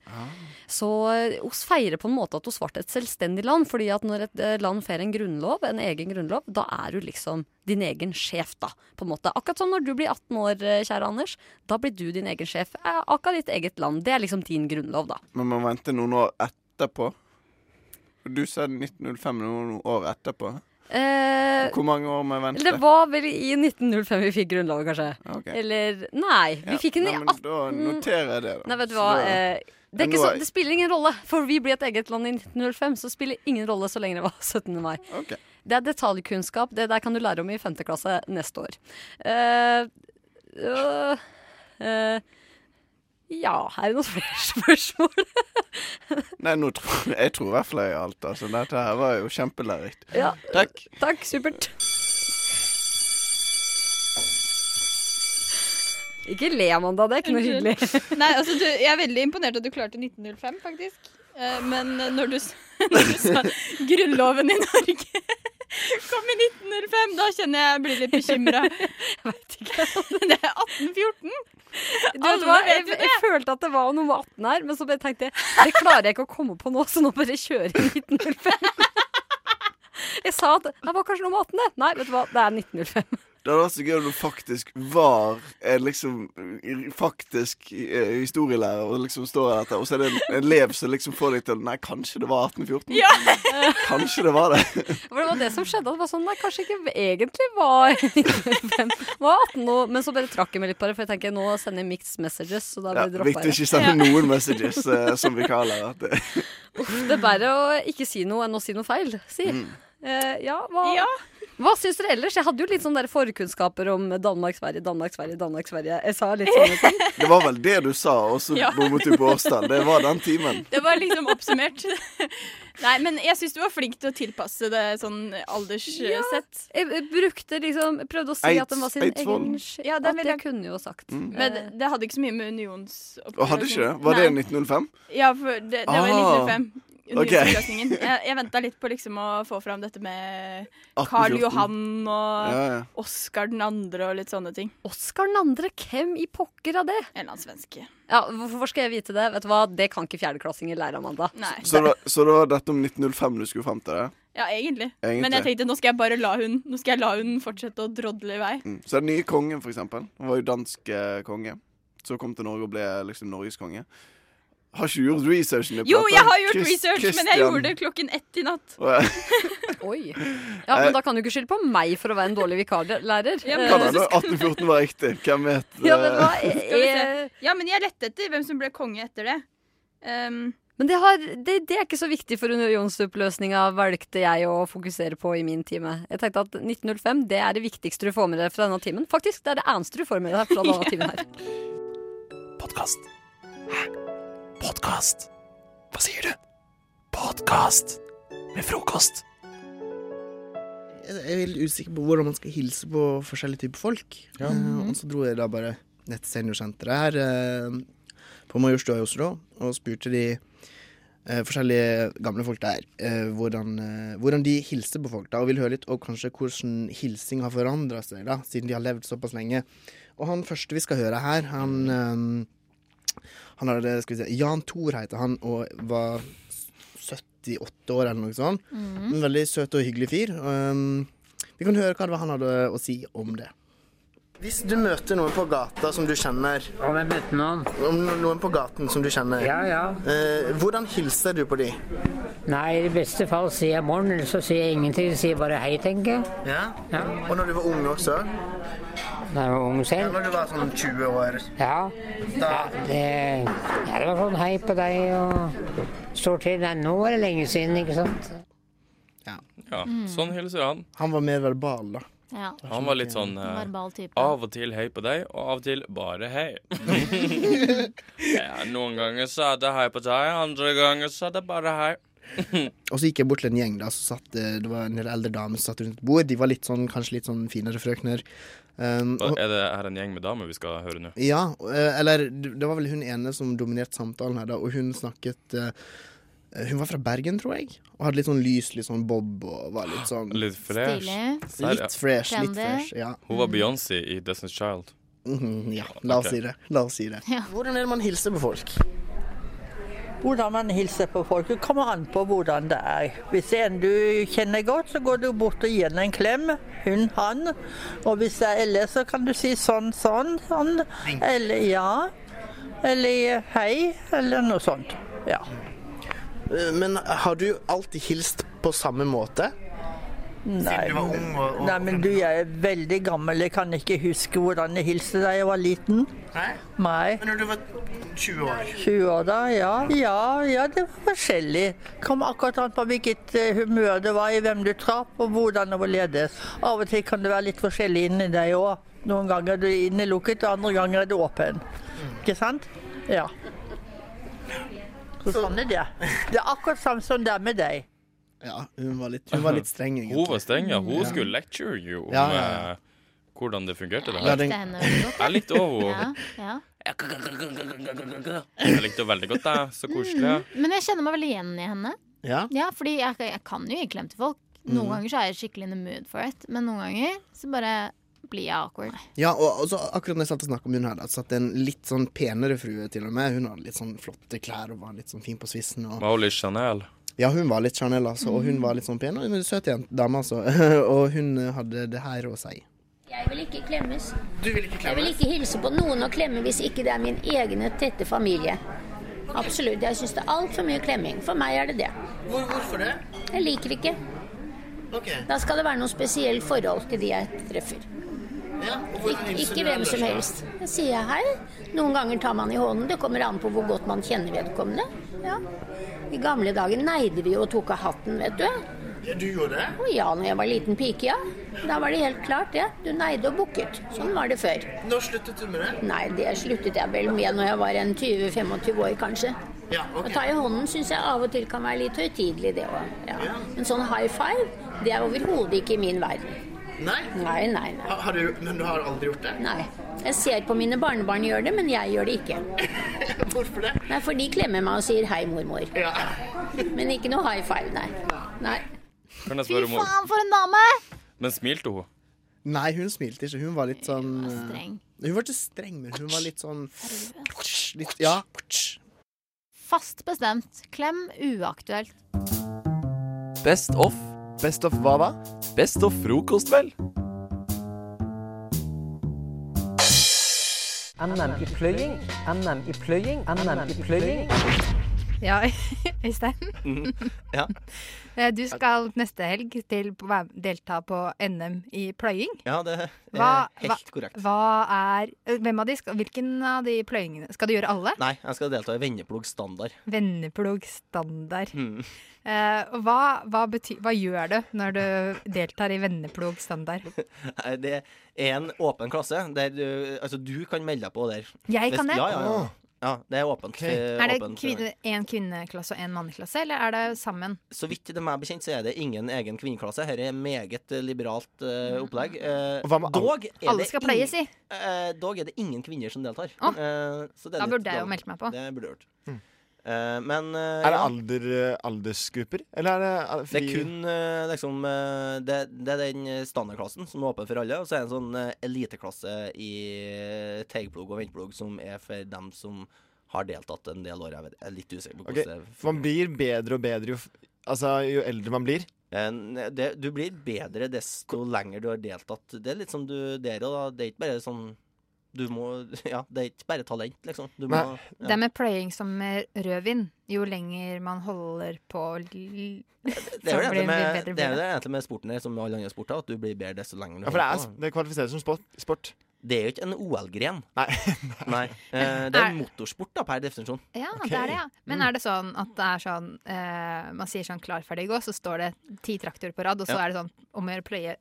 Så eh, oss feirer på en måte at oss ble et selvstendig land. fordi at når et eh, land får en grunnlov, en egen grunnlov, da er du liksom din egen sjef, da. På en måte. Akkurat som når du blir 18 år, eh, kjære Anders. Da blir du din egen sjef. Eh, Akkurat ditt eget land. Det er liksom din grunnlov, da. Men man venter noen år etterpå? Du sa 1905 noen år etterpå. Eh, Hvor mange år må jeg vente? det var vel i 1905 vi fikk grunnloven, kanskje. Okay. Eller Nei, vi Ja, fikk den i nei, men 18... Da noterer jeg det, da. Nei, vet du hva. Eh, det, så, det spiller ingen rolle, for vi ble et eget land i 1905, så spiller ingen rolle så lenge det var 17. mai. Okay. Det er detaljkunnskap. Det der kan du lære om i 5. klasse neste år. Uh, øh, eh, ja, er det noen flere spørsmål? Nei, nå tror, jeg tror i hvert fall jeg har alt. Altså. Dette her var jo kjempelærerikt. Ja. Takk. Takk, supert. Ikke le, Amanda. Det er ikke noe hyggelig. Nei, altså, du, jeg er veldig imponert at du klarte 1905, faktisk. Eh, men når du, når du sa grunnloven i Norge kom i 1905, da kjenner jeg jeg blir litt bekymra. Jeg veit ikke. Det er 1814. Du vet hva, jeg, jeg følte at det var noe med 18 her, men så tenkte jeg det klarer jeg ikke å komme på nå, så nå bare kjører jeg 1905. Jeg sa at det var kanskje noe med 18, det. Nei, vet du hva, det er 1905. Det hadde vært så gøy om du faktisk var en liksom faktisk eh, historielærer og liksom står her og så er det en, en elev som liksom får deg til Nei, kanskje det var 1814? Kanskje det var det. For det var det som skjedde. Det var sånn, nei, kanskje ikke egentlig var 1905. Var 18 nå, men så bare trakk jeg meg litt på det, for jeg tenker nå sender jeg mixed messages, så da Ja, det droppa viktig ikke sende noen messages eh, som vi kaller det. Uff, det er bedre å ikke si noe enn å si noe feil, si. Mm. Eh, ja, hva, hva syns dere ellers? Jeg hadde jo litt sånne der forkunnskaper om Danmark-Sverige, Danmark-Sverige, Danmark-Sverige. Jeg sa litt sånne ting. Det var vel det du sa, og så Ja. bommet du på årstall. Det var den timen. Det var liksom oppsummert. Nei, men jeg syns du var flink til å tilpasse det sånn alderssett. Ja, jeg brukte liksom Prøvde å si at den var sin Eidsvoll. egen Ja, det den vil jeg- kunne jo sagt. Mm. Men det, hadde ikke så mye med unions hadde ikke det? Var det 1905? Ja, for det, det var Ah, 1905. ok. Okay. Jeg, jeg venta litt på liksom å få fram dette med Karl Johan og Ja, ja. Oskar den andre og litt sånne ting. Oskar den andre? Hvem i pokker av det? En eller annen svenske. Ja, Hvorfor skal jeg vite det? Vet du hva, Det kan ikke fjerdeklassinger lære, Amanda. Nei. Så, det var, så det var dette om 1905 du skulle frem til? det? Ja, egentlig. Egentlig. Men jeg tenkte nå skal jeg bare la hun Nå skal jeg la hun fortsette å drodle i vei. Mm. Så den nye kongen, for eksempel. Han var jo dansk eh, konge. Så kom til Norge og ble liksom Norges konge. Har ikke du gjort researchen Jo, jeg har gjort Chris- research, men jeg gjorde det klokken ett i natt. Oi. Ja, Men da kan du ikke skylde på meg for å være en dårlig vikarlærer. Ja, men- Kan hende 1814 var riktig. Hvem vet? Ja, men, hva? eh, vi se. Ja, men jeg lette etter hvem som ble konge etter det. Um, Men det, har, det, det er ikke så viktig for unionsoppløsninga, valgte jeg å fokusere på i min time. Jeg tenkte at 1905 det er det viktigste du får med deg fra denne timen. Faktisk, det er det eneste du får med deg fra denne timen her. Podkast. Hæ? Podkast? Hva sier du? Podkast med frokost. Jeg er veldig usikker på hvordan man skal hilse på forskjellige typer folk. Ja. Eh, og så dro jeg da bare ned til seniorsenteret her eh, på Majorstua i Oslo og spurte de eh, forskjellige gamle folk der. eh, hvordan, eh, hvordan de hilser på folk. da, Og vil høre litt om kanskje hvordan hilsing har forandra seg da, siden de har levd såpass lenge. Og han første vi skal høre her, han eh, Han hadde, skal vi si, Jan Thor heter han, og var 78 år eller noe sånt. Mm. En veldig søt og hyggelig fyr. Um, vi kan høre hva det var han hadde å si om det. Hvis du møter noen på gata som du kjenner Om jeg møter noen? Om noen på gaten som du kjenner. Ja, ja. Eh, hvordan hilser du på de? Nei, i beste fall sier jeg morgen, eller så sier jeg ingenting. Sier bare hei, tenker jeg. Ja? Ja. Og når du var ung også? Da jeg var ung Ja, selv. når du var sånn 20 år? Ja. Da det, ja, det var sånn hei på deg og står til. Nei, nå er det lenge siden, ikke sant? Ja, sånn hilser han. Han var mer verbal, da. Ja. Han var litt sånn uh, Av og til hei på deg, og av og til bare hei. ja, noen ganger så er det hei på deg, andre ganger så er det bare hei. Og så gikk jeg bort til en gjeng da, så satt eh, det var en del eldre damer som satt rundt et bord. De var litt sånn, kanskje litt sånn finere frøkner. Um, og, Er det her en gjeng med damer vi skal høre nå? ja, eh, eller det var vel hun ene som dominerte samtalen her, da, og hun snakket eh, Hun var fra Bergen, tror jeg, og hadde litt sånn lys, litt sånn bob og var litt sånn Litt fresh. Stilig. Litt fresh, litt Trendy. fresh, ja. Hun var Beyoncé i Destiny's Child. Mhm, ja, la oss Ok. si det. La oss si det. Hvordan er det man hilser på folk? Hvordan man hilser på folk, det kommer an på hvordan det er. Hvis det er en du kjenner godt, så går du bort og gir henne en klem. Hun, han. Og hvis det er ellers, så kan du si sånn, sånn, sånn. Eller ja. Eller hei, eller noe sånt. Ja. Eh, Men har du alltid hilst på samme måte? Nei, du var ung og- og- nei, men du, jeg er veldig gammel. Jeg kan ikke huske hvordan jeg hilste da jeg var liten. Nei? Nei. Men når du var 20 år? 20 år da, ja. Ja, ja, det var forskjellig. Kom akkurat an på hvilket eh, humør det var i, hvem du traff og hvordan det var ledes. Av og til kan det være litt forskjellig inni deg òg. Noen ganger er du innelukket, og andre ganger er du åpen. Ikke sant? Ja. Så sånn er det. Det er akkurat samme som det er med deg. Ja, hun var litt, hun var litt streng, egentlig. Hun var streng, ja. Hun Ja. skulle lecture you om Ja, ja, ja. eh, hvordan det fungerte. det her. den- Likte henne veldig godt. Jeg likte òg henne. ja. Jeg likte henne veldig godt. Jeg. Så koselig. Men jeg kjenner meg veldig igjen i henne. Ja? Ja, fordi jeg, jeg kan jo gi klem til folk. Noen Mm. ganger så er jeg skikkelig in the mood for it, men noen ganger så bare blir jeg awkward. Ja, og, og så akkurat når jeg satt og snakket om hun her, da, satt en litt sånn penere frue til og med. Hun hadde litt sånn flotte klær og var litt sånn fin på svissen. Og... Var hun litt Chanel? Ja, hun var litt Chanel, altså. Og hun var litt sånn pen og en søt jente- dame, altså. og hun hadde det her å si. Jeg vil ikke klemmes. Du vil ikke Jeg vil ikke hilse på noen og klemme hvis ikke det er min egne tette familie. Absolutt. Jeg syns det er altfor mye klemming. For meg er det det. hvorfor det? Jeg liker ikke. Da skal det være noe spesielt forhold til de jeg treffer. Ik ikke hvem som helst. Da sier jeg hei. Noen ganger tar man i hånden. Det kommer an på hvor godt man kjenner vedkommende. Ja. I gamle dager neide vi jo og tok av hatten, vet du. Ja, du gjorde det? Å ja, når jeg var liten pike, ja. Da var det helt klart, det. Du neide og bukket. Sånn var det før. Når sluttet du med det? Nei, det sluttet jeg vel med når jeg var en 20-25 år, kanskje. Ja, Å ta i hånden syns jeg av og til kan være litt høytidelig, det òg. Ja. Men sånn high five, det er overhodet ikke i min verden. Nei? Nei, nei, nei. Har du, men du har aldri gjort det? Nei. Jeg ser på mine barnebarn gjør det, men jeg gjør det ikke. Hvorfor det? Nei, For de klemmer meg og sier 'hei, mormor'. Men ikke noe high five, nei. nei. Kan jeg spørre om hun Faen, for en dame! Men smilte hun? Nei, hun smilte ikke. Hun var litt sånn Hun var, streng. Hun var ikke streng, men hun var litt sånn litt, Ja. Fast bestemt. Klem uaktuelt. Best of. Best of hva da? Best of frokost, vel? NM i pløying, NM i pløying, NM i pløying. Ja, Øystein. Mhm. Ja. Eh, Du skal neste helg til delta på NM i pløying. ja, det er Hva, helt korrekt. hva er Hvem av de skal, Hvilken av de pløyingene? Skal du gjøre alle? Nei, jeg skal delta i vendeplog standard. Vendeplog standard. Mm. Uh, hva, hva, betyr, hva gjør du når du deltar i vendeplog standard? Det er en åpen klasse der du, altså, du kan melde deg på der. Jeg kan det? Ja, ja, ja. Ja det er åpent. eh, Er det åpent, kvinne, en kvinneklasse og en manneklasse, eller er det sammen? Så vidt det er bekjent, så er det ingen egen kvinneklasse. Her er meget eh, liberalt uh, opplegg. Uh, dog er Alle skal pleies i. Uh, dog er det ingen kvinner som deltar. Oh. Eh, så det er Da litt burde jeg jo meldt meg på. Det burde du gjort. Eh, men uh, Er det alder, aldersgrupper, eller er det er Det er kun uh, liksom eh, det, det er den standardklassen som er åpen for alle, og så er det en sånn eh, eliteklasse i eh, teigplog og vindplog som er for dem som har deltatt en del år. Jeg, vet, er litt usikker på hvordan det Man blir bedre og bedre jo, altså, jo eldre man blir. Eh, det, Du blir bedre desto lenger du har deltatt. Det er litt som du der òg, da. Det er ikke bare sånn Du må Ja, det er ikke bare talent, liksom. Du må, ja. Det med pløying som med rødvin. Jo lenger man holder på Det er jo det med, det er det. med sporten her, som med alle andre sporter, at du blir bedre desto lenger du Ja, for det, er, holder på. det kvalifiseres som sport. sport. Det er jo ikke en OL-gren. Nei. Nei. Eh, det er Er- motorsport, da, per definisjon. Ja, det er det, ja. Men er det sånn at det er sånn eh, Man sier sånn klar, ferdig, gå, så står det ti traktorer på rad, og så Ja. er det sånn om å gjøre pløye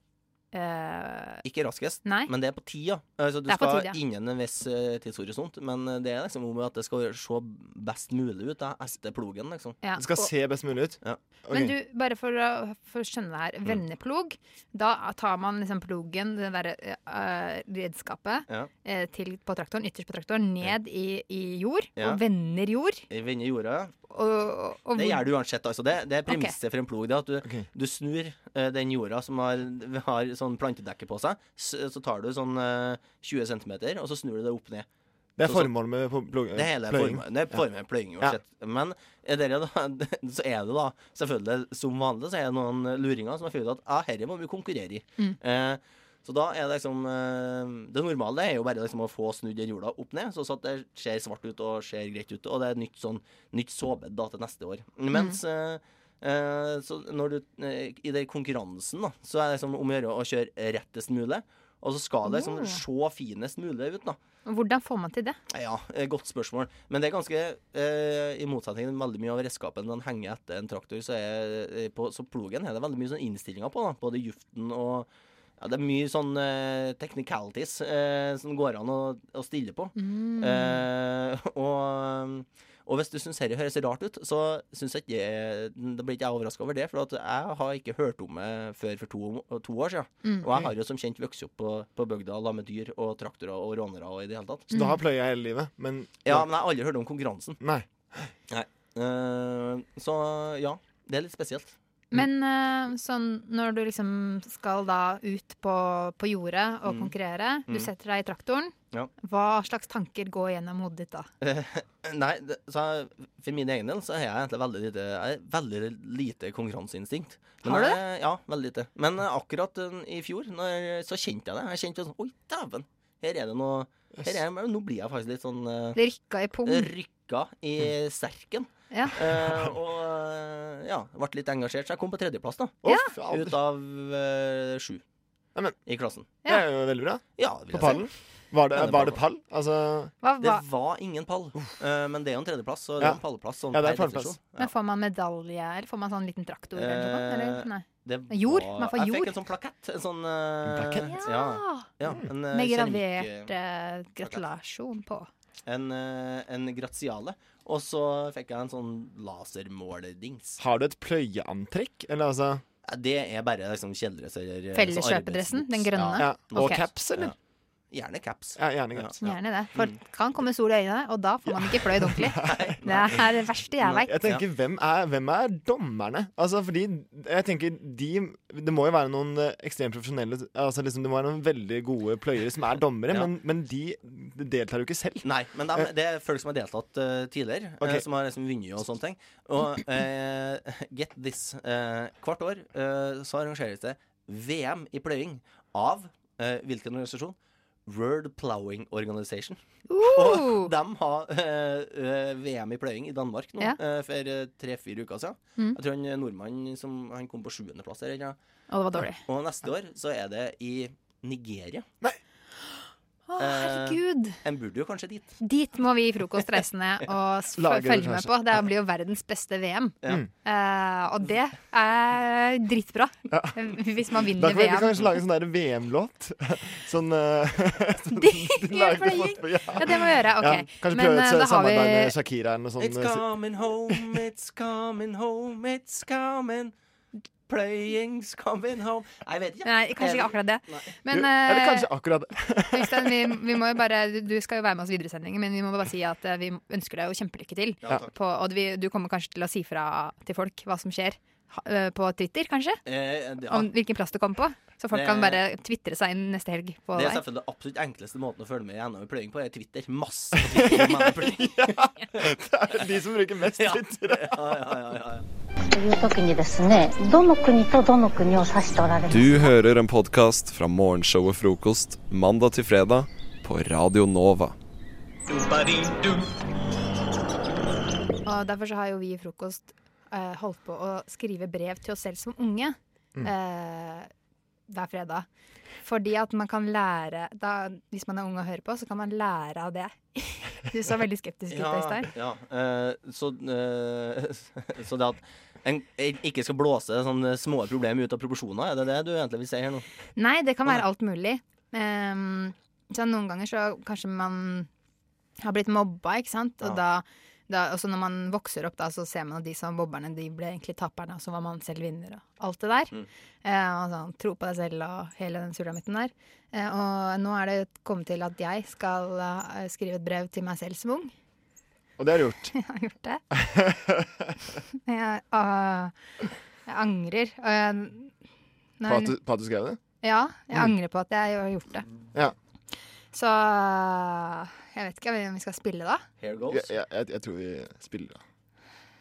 eh, Ikke raskest, Nei. men det er på tida. Altså, du skal tid, ja. innen en viss uh, tidshorisont, men det er liksom om at det skal se best mulig ut da, etter plogen, liksom. Ja, Det skal og- se best mulig ut. Ja. Men du, bare for å, for å skjønne det her. Mm. Da tar man liksom plogen, det derre uh, redskapet, Ja. eh, til, på traktoren, ytterst på traktoren, ned i, i jord, Ja. og vender jord. I vender jorda. Og, og Det gjør du uansett. Altså. Det, det er premisset for en plog. Det at du, du snur uh, den jorda som har, har sånn plantedekke på seg, så, så tar du sånn uh, 20 cm, og så snur du det opp ned. Det er formålet med pl- plog- Det hele pløying. formålet. Det er formålet med pløying Ja. Men er dere da, så er det da selvfølgelig som vanlig så er det noen luringer som har funnet ut at ah, herre må vi konkurrere i. Mm. Eh, så da er det liksom eh, Det normale er jo bare liksom å få snudd den jorda opp ned, så at det ser svart ut og ser greit ut. Og det er nytt sånn nytt da til neste år. Mens mm. eh, så når du eh, I den konkurransen, da, så er det liksom om å gjøre å kjøre rettest mulig. Og så skal det liksom se finest mulig ut, da. Hvordan får man til det? Ja, godt spørsmål. Men det er ganske eh, I motsetning til veldig mye av redskapen når den henger etter en traktor, så, er, på, så plogen er det veldig mye sånn innstillinger på. da Både juften og ja, Det er mye sånn uh, technicalities uh, som går an å, å stille på. Mm. Uh, og, og hvis du syns dette høres rart ut, så syns jeg ikke Da blir ikke jeg overraska over det. For at jeg har ikke hørt om det før for to, to år siden. Mm. Og jeg har jo som kjent vokst opp på, på bygda sammen med dyr og traktorer og rånere og i det hele tatt. Så du har pløya hele livet, men Ja, men jeg har aldri hørt om konkurransen. Nei. Nei. Eh, så ja, det er litt spesielt. Men eh, sånn når du liksom skal da ut på, på jordet og Mm. konkurrere, du Mm. setter deg i traktoren, Ja. hva slags tanker går gjennom hodet ditt da? Eh, Nei, så for min egen del så har jeg egentlig veldig lite Jeg veldig lite konkurranseinstinkt. Men Har du det? Ja, veldig lite. Men eh, akkurat i fjor når, så kjente jeg det. Jeg kjente sånn Oi, dæven! Her er det noe her er, Nå blir jeg faktisk litt sånn rykka i pung. Rykka i sterken. Ja. Eh, og eh, ja, ble litt engasjert, så jeg kom på tredjeplass, da. Ja. Ut av eh, sju i klassen. Det er jo veldig bra. Ja, vil På pallen. Var det, var det pall? Altså Hva, Det var ingen pall, Uh, men det er jo en tredjeplass, så det er en pallplass. Sånn Ja, det er pallplass. men får man medalje, eller får man sånn liten traktor eller noe? Eller? Nei. Var, Jord? Man får Jeg fikk en sånn plakett. En sånn uh, plakett? Ja. ja en, uh, Med gravert uh, gratulasjon på. En, eh, en gratiale. Og så fikk jeg en sånn lasermålerdings. Har du et pløyeantrekk? Eller altså Det er bare liksom kjeledress eller Felles sånn kjøpedressen, arbeidsbuks. den grønne? Ja. Og okay. caps, eller? Ja. Gjerne caps. Ja, gjerne caps. Gjerne det. For mm. kan komme sol i øynene, og da får man ikke fløyd ordentlig. Det er det verste jeg veit. Jeg tenker, hvem er, hvem er dommerne? Altså, fordi jeg tenker de Det må jo være noen eh, ekstremt profesjonelle Altså liksom Det må være noen veldig gode pløyere som er dommere, Ja. men, men de, de deltar jo ikke selv. Nei, men de, det er folk som har deltatt uh, tidligere, okay. uh, som har liksom vunnet og sånne ting. Og uh, get this. eh, hvert år eh, så arrangeres det VM i pløying av eh, hvilken organisasjon? World Plowing Organization. Og de har eh, eh, VM i pløying i Danmark nå Ja. eh, for eh, tre-fire uker siden. Mm. Jeg tror han nordmannen nordmann som han kom på sjuendeplass her. ikke? Og det var dårlig. Og neste år så er det i Nigeria. Å, Eh. En burde jo kanskje dit. Dit må vi i Frokost og følge med på. Det blir jo verdens beste VM. Ja. Mm. Eh, og det er dritbra. Hvis man vinner VM vi, vi kan kanskje lage en sånn VM-låt. Sånn uh, lager pløying. fort på- ja. Ja, det må vi gjøre. Okay. Ja, kanskje Men, prøve eh, et da samarbeid vi- med Shakira eller noe sånt. It's coming home, it's coming home, it's coming. Pløying's coming home Jeg vet ikke. Nei, kanskje ikke akkurat det. Men, du, eller eh, kanskje akkurat det. Øystein, vi, vi må jo bare, du- du skal jo være med oss videre i sendingen, men vi må bare si at eh, vi ønsker deg jo kjempelykke til. Ja, på, og vi, du kommer kanskje til å si fra til folk hva som skjer. På Twitter, kanskje? Eh, ja. Om hvilken plass du kommer på. Så folk Det- kan bare tvitre seg inn neste helg på Det er selvfølgelig den absolutt enkleste måten å følge med gjennom pløying på, er Twitter. Masse på Twitter. ja. Det er de som bruker mest Twitter. Ja, ja, ja, ja, いう時にですねどの国とどの国を指しておられます Du hører en podkast fra morgenshowet Frokost mandag til fredag på Radio Nova. Og derfor så har jo vi i Frokost eh, holdt på å skrive brev til oss selv som unge Mm. eh, hver fredag. Fordi at man kan lære da, Hvis man er ung og hører på, så kan man lære av det. Du så veldig skeptisk ut, Ja, Øystein. ja. eh, så, eh, så det at en ikke skal blåse sånne små problemer ut av proporsjoner, er det det du egentlig vil si her nå? Nei, det kan være alt mulig. Um, så noen ganger så kanskje man har blitt mobba, ikke sant? Og Ja. da, da også når man vokser opp, da, så ser man at de som mobberne, de ble egentlig taperne, og så var man selv vinner, og alt det der. Mm. Uh, og sånn, tro på deg selv og hele den sulamitten der. Uh, og nå er det kommet til at jeg skal uh, skrive et brev til meg selv som ung. Og det har du gjort. Jeg har gjort det. jeg, å, jeg angrer. Og jeg, På at, du, på at du skrev det? ja, jeg Mm. angrer på at jeg har gjort det. Ja. Så jeg vet ikke om vi skal spille, da. Here Jeg, jeg, jeg, jeg tror vi spiller, da.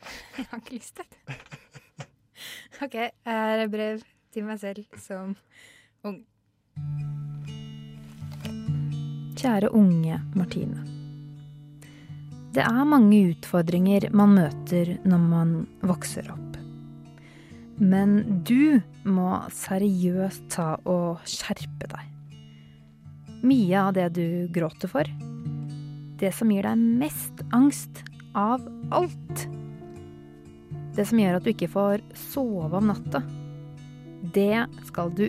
Jeg har ikke lyst til det. OK, her er brev til meg selv som ung. Kjære unge Martine. Det er mange utfordringer man møter når man vokser opp. Men du må seriøst ta og skjerpe deg. Mye av det du gråter for, det som gir deg mest angst av alt, det som gjør at du ikke får sove om natta, det skal du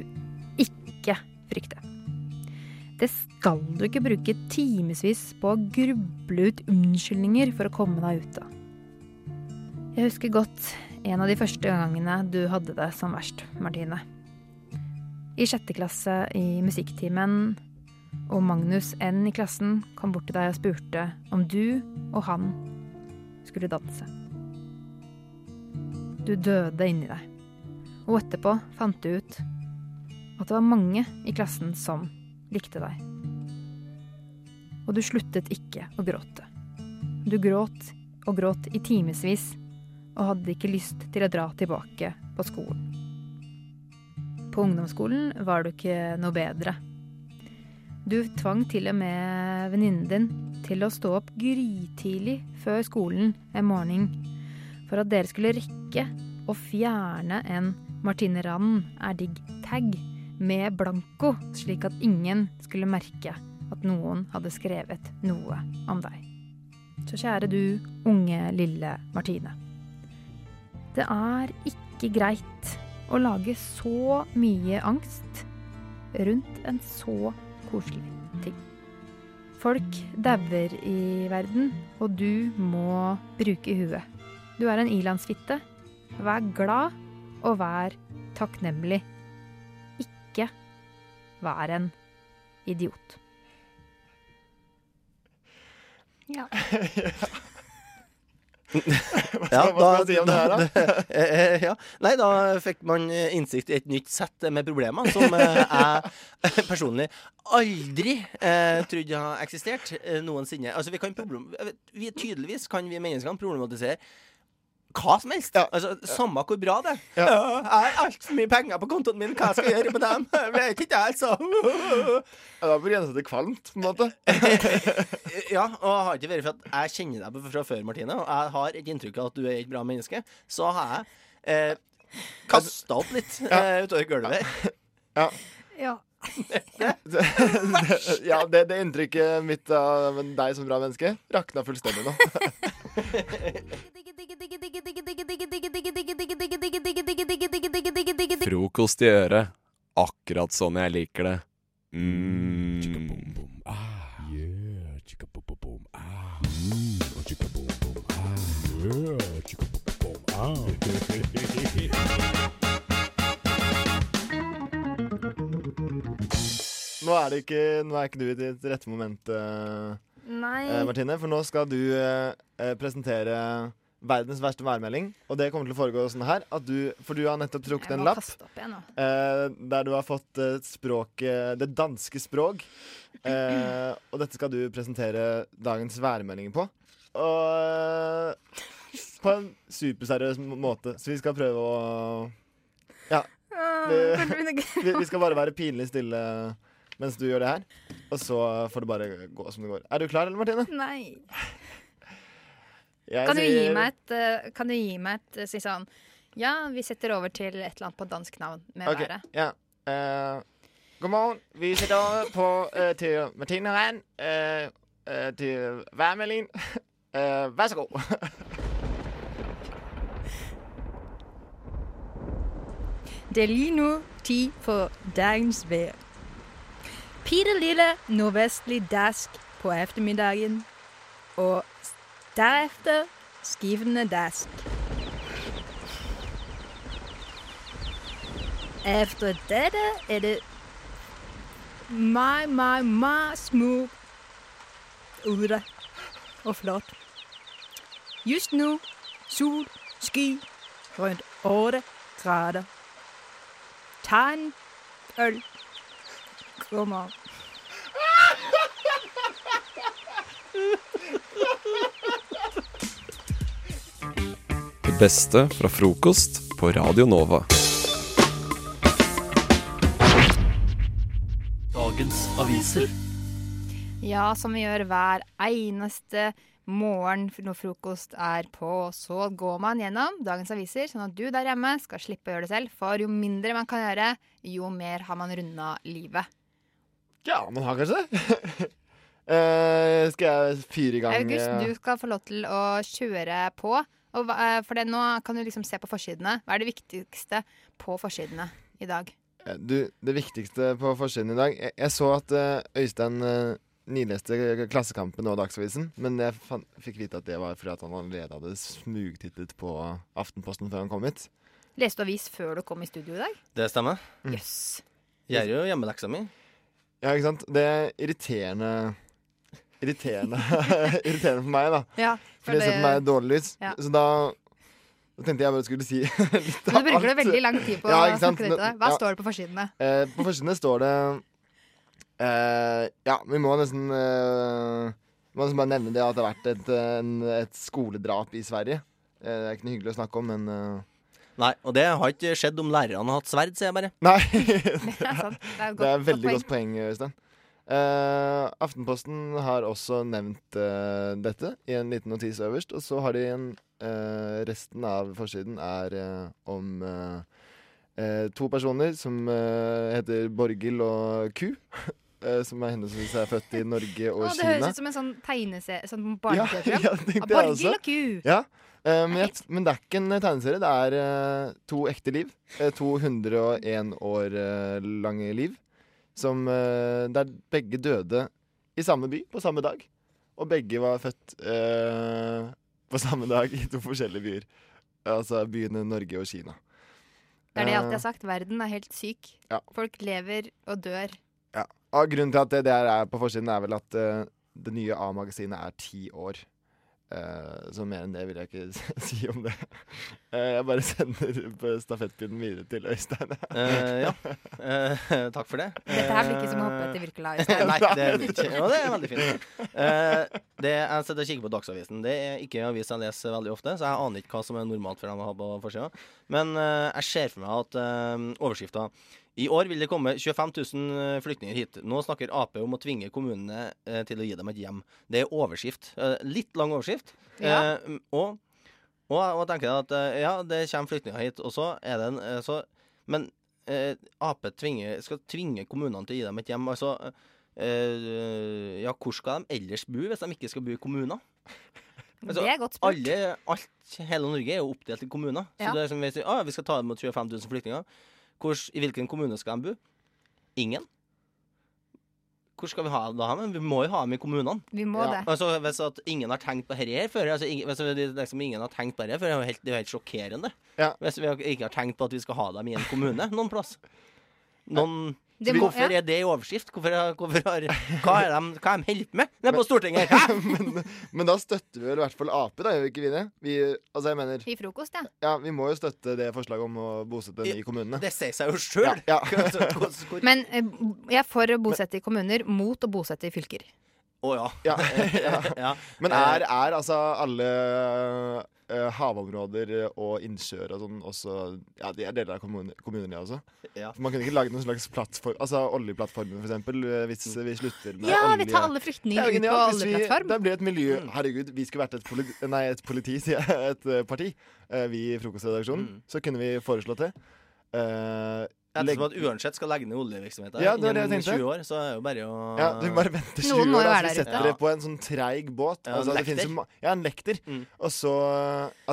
ikke frykte. Det skal du ikke bruke timevis på å gruble ut unnskyldninger for å komme deg ut av. Jeg husker godt en av de første gangene du hadde det som verst, Martine. I sjette klasse i musikktimen, og Magnus N i klassen kom bort til deg og spurte om du og han skulle danse. Du døde inni deg, og etterpå fant du ut at det var mange i klassen som likte deg. Og du sluttet ikke å gråte. Du gråt og gråt i timevis og hadde ikke lyst til å dra tilbake på skolen. På ungdomsskolen var du ikke noe bedre. Du tvang til og med venninnen din til å stå opp grytidlig før skolen en morgen for at dere skulle rekke å fjerne en Martine Rand er digg-tag med blanko, slik at ingen skulle merke at noen hadde skrevet noe om deg. Så kjære du, unge, lille Martine. Det er ikke greit å lage så mye angst rundt en så koselig ting. Folk dauer i verden, og du må bruke huet. Du er en ilandsfitte. Vær glad, og vær takknemlig. Ikke er en idiot. Ja. Ja, hva skal man si om det her, da? eh, eh, ja. Nei, da fikk man eh, innsikt i et nytt sett med problemer som jeg personlig aldri eh, trodde har eksistert eh, noensinne. Altså, vi kan problem vi, Tydeligvis kan vi menneskene problematisere hva som helst. Altså, Samme hvor bra det er. Ja. Ja, Jeg har altfor mye penger på kontoen min, hva skal jeg gjøre med dem? Jeg vet ikke, jeg, altså. Ja, det var på kvalmt, på en måte. Ja, og har ikke vært for at jeg kjenner deg fra før, Martine, og jeg har et inntrykk av at du er et bra menneske, så har jeg eh, kasta opp litt eh, utover gulvet. Ja. Ja. ja, det, det inntrykket mitt av deg som bra menneske rakna fullstendig nå. frokost i øret. Akkurat sånn jeg liker det. Mm. Nå er, det ikke, nå er ikke du i ditt rette moment, eh, Nei. Eh, Martine. For nå skal du eh, eh presentere verdens verste værmelding. Og det kommer til å foregå sånn her at du, For du har nettopp trukket en lapp eh, der du har fått eh, språket Det danske språk. Eh, og dette skal du presentere dagens værmeldinger på. Og eh, på en superseriøs måte. Så vi skal prøve å Ja. Vi, vi, vi skal bare være pinlig stille mens du gjør det her. Og så får det bare gå som det går. Er du klar, eller, Martine? Nei. Jeg Kan du gi meg et, eh, kan du gi meg et eh, si sånn Ja, vi setter over til et eller annet på dansk navn med okay, været. Ja. Uh, god morgen. Vi setter over på, uh, til Martine Rand. Uh, uh, til værmeldingen. Uh, vær så god. Det er lige nu tid for dagens vær. Bitte lille nordvestlig dask på eftermiddagen, og derefter skiftende desk. Efter dette er det meget, meget, meget smuk ude og flot. Just nu sol, sky, rundt 8 grader. Ta en øl. Kom on. beste fra frokost på Radio Nova. Dagens aviser. Ja, som vi gjør hver eneste morgen når frokost er på. Så går man gjennom dagens aviser, sånn at du der hjemme skal slippe å gjøre det selv. For jo mindre man kan gjøre, jo mer har man runda livet. Ja, man har kanskje det. uh, skal jeg fyre i gang August, du skal få lov til å kjøre på. Og, eh, for det, nå kan du liksom se på forsidene. Hva er det viktigste på forsidene i dag? Eh, Du, det viktigste på forsiden i dag Jeg, jeg så at eh, Øystein uh, nileste Klassekampen og Dagsavisen, men jeg fan, fikk vite at det var fordi at han allerede hadde smugtittet på Aftenposten før han kom hit. Leste du avis før du kom i studio i dag? Det stemmer. Jøss. Jeg gjør jo hjemmeleksa mi. Ja, ikke sant? Det er irriterende Irriterende Irriterende for meg, da. Ja, for det jeg ser på meg i dårlig lys. Ja. Så da, da tenkte jeg bare skulle si litt av Men du bruker det alt. veldig lang tid på Ja, å snakke sant? snakke dette. Hva Ja. står det på forsidene? Eh, på forsidene står det eh, Ja, vi må nesten eh, Vi må nesten bare nevne det at det har vært et, en, et skoledrap i Sverige. Eh, det er ikke noe hyggelig å snakke om, men eh, Nei, og det har ikke skjedd om lærerne har hatt sverd, sier jeg bare. Nei. Det er sant. Det er et det er et veldig godt godt poeng, Øystein. Eh, Aftenposten har også nevnt uh, dette i en liten notis øverst. Og så har de en uh, Resten av forsiden er om to personer som heter Borghild og Ku. som er henholdsvis er født i Norge og Kina det høres ut som en sånn tegneserie, sånn Ja, ja, Borghild og ku. Ja, men, jeg, men det er ikke en tegneserie. Det er to ekte liv. Eh, to 101 år lange liv. Som, eh, der begge døde i samme by på samme dag. Og begge var født eh, på samme dag i to forskjellige byer. Altså byene Norge og Kina. Det er det jeg alltid Eh, har sagt. Verden er helt syk. Ja. Folk lever og dør. Ja. Og grunnen til at det der er på forsiden, er vel at uh, det nye A-magasinet er ti år. Eh, så mer enn det vil jeg ikke si om det. Uh, jeg bare sender på stafettpinnen videre til Øystein. uh, ja. Eh, takk for det. Dette her blir ikke som å hoppe etter Wirkola, Øystein. Nei, det blir ikke. Det er veldig fint. Eh, det jeg sitter og kikker på Dagsavisen. Det er ikke en avis jeg leser veldig ofte, så jeg aner ikke hva som er normalt for dem å ha på forsida. Men eh, jeg ser for meg at uh, overskrifta i år vil det komme 25 000 flyktninger hit. Nå snakker Ap om å tvinge kommunene eh, til å gi dem et hjem. Det er overskrift. Eh, litt lang overskrift. Ja. Eh, og, og, og tenker at eh, ja, det kommer flyktninger hit. Og så er det en eh, så, Men eh, Ap tvinger, skal tvinge kommunene til å gi dem et hjem. Altså, eh, ja, hvor skal de ellers bo hvis de ikke skal bo i kommuner? Altså, Det er godt spurt. Alle, alt, hele Norge er jo oppdelt i kommuner. Ja. Så det er som vi sier, ah, vi skal ta imot 25 000 flyktninger. Hvor, I hvilken kommune skal de bo? Ingen. Hvor skal vi ha da? Men vi må jo ha dem i kommunene. Vi må det. Altså, hvis at ingen har tenkt på dette her før altså, ingen, hvis det liksom ingen har tenkt på dette før, det er jo helt, det er helt sjokkerende. Hvis vi ikke har tenkt på at vi skal ha dem i en kommune noen plass. Noen Det må- Hvorfor ja. er det i overskrift? Hvorfor, hvorfor har, hva er de, hva er de holdt med nede på Stortinget? Men, men da støtter vi vel i hvert fall Ap, da, gjør vi ikke vi det? Vi, altså, jeg mener I frokost, ja. Ja, vi må jo støtte det forslaget om å bosette dem i kommunene. Det sier seg jo sjøl. Ja, Men eh, jeg er for å bosette i kommuner, mot å bosette i fylker. Å ja. Ja. ja. Men Eh, er, er altså alle eh, havområder og innsjøer og sånn også Ja, de er deler av kommunen, kommunen ja, også. Ja. Man kunne ikke lage noen slags plattform Altså oljeplattformen, for eksempel, eh, hvis vi slutter med Ja, olje. vi tar alle flyktninger er ut på oljeplattform. Det blir et miljø Herregud, vi skulle vært et, politi, nei, et politi, sier jeg. Et eh, parti. Eh, vi i Frokostredaksjonen. Så kunne vi foreslått det. Eh, Ettersom som at uansett skal legge ned oljevirksomheten Ja, det det innen 20 år, så er det jo bare å Ja, du bare venter 20 Noen år, og så vi setter dere det på en sånn treig båt. Ja, altså, en lekter. jo ja, en lekter. Og så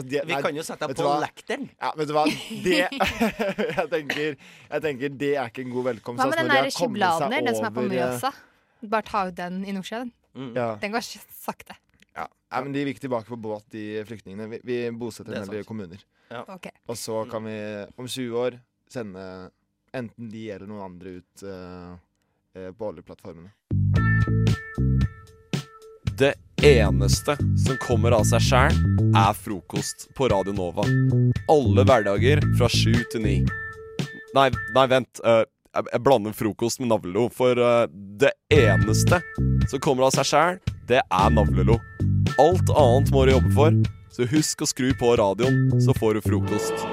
at de, Vi kan jo sette deg på lekteren. Ja, vet du hva? Det jeg, tenker, jeg tenker det er ikke en god velkomst. Hva med altså, den der kommet den som er på over, eh, Mjøsa? Bare ta ut den i Nordsjøen. Ja. Den går sakte. Ja. Nei, men de gikk tilbake på båt, de flyktningene. Vi, vi bosetter Det er en del kommuner. Ja. Okay. Og så kan vi om 20 år sende enten de eller noen andre ut eh, eh, på oljeplattformene. Det eneste som kommer av seg sjæl, er frokost på Radio Nova. Alle hverdager fra sju til ni. Nei, nei vent. Uh, jeg, blander frokost med navlelo. For eh, det eneste som kommer av seg sjæl, det er navlelo. Alt annet må du jobbe for. Så husk å skru på radioen, så får du frokost.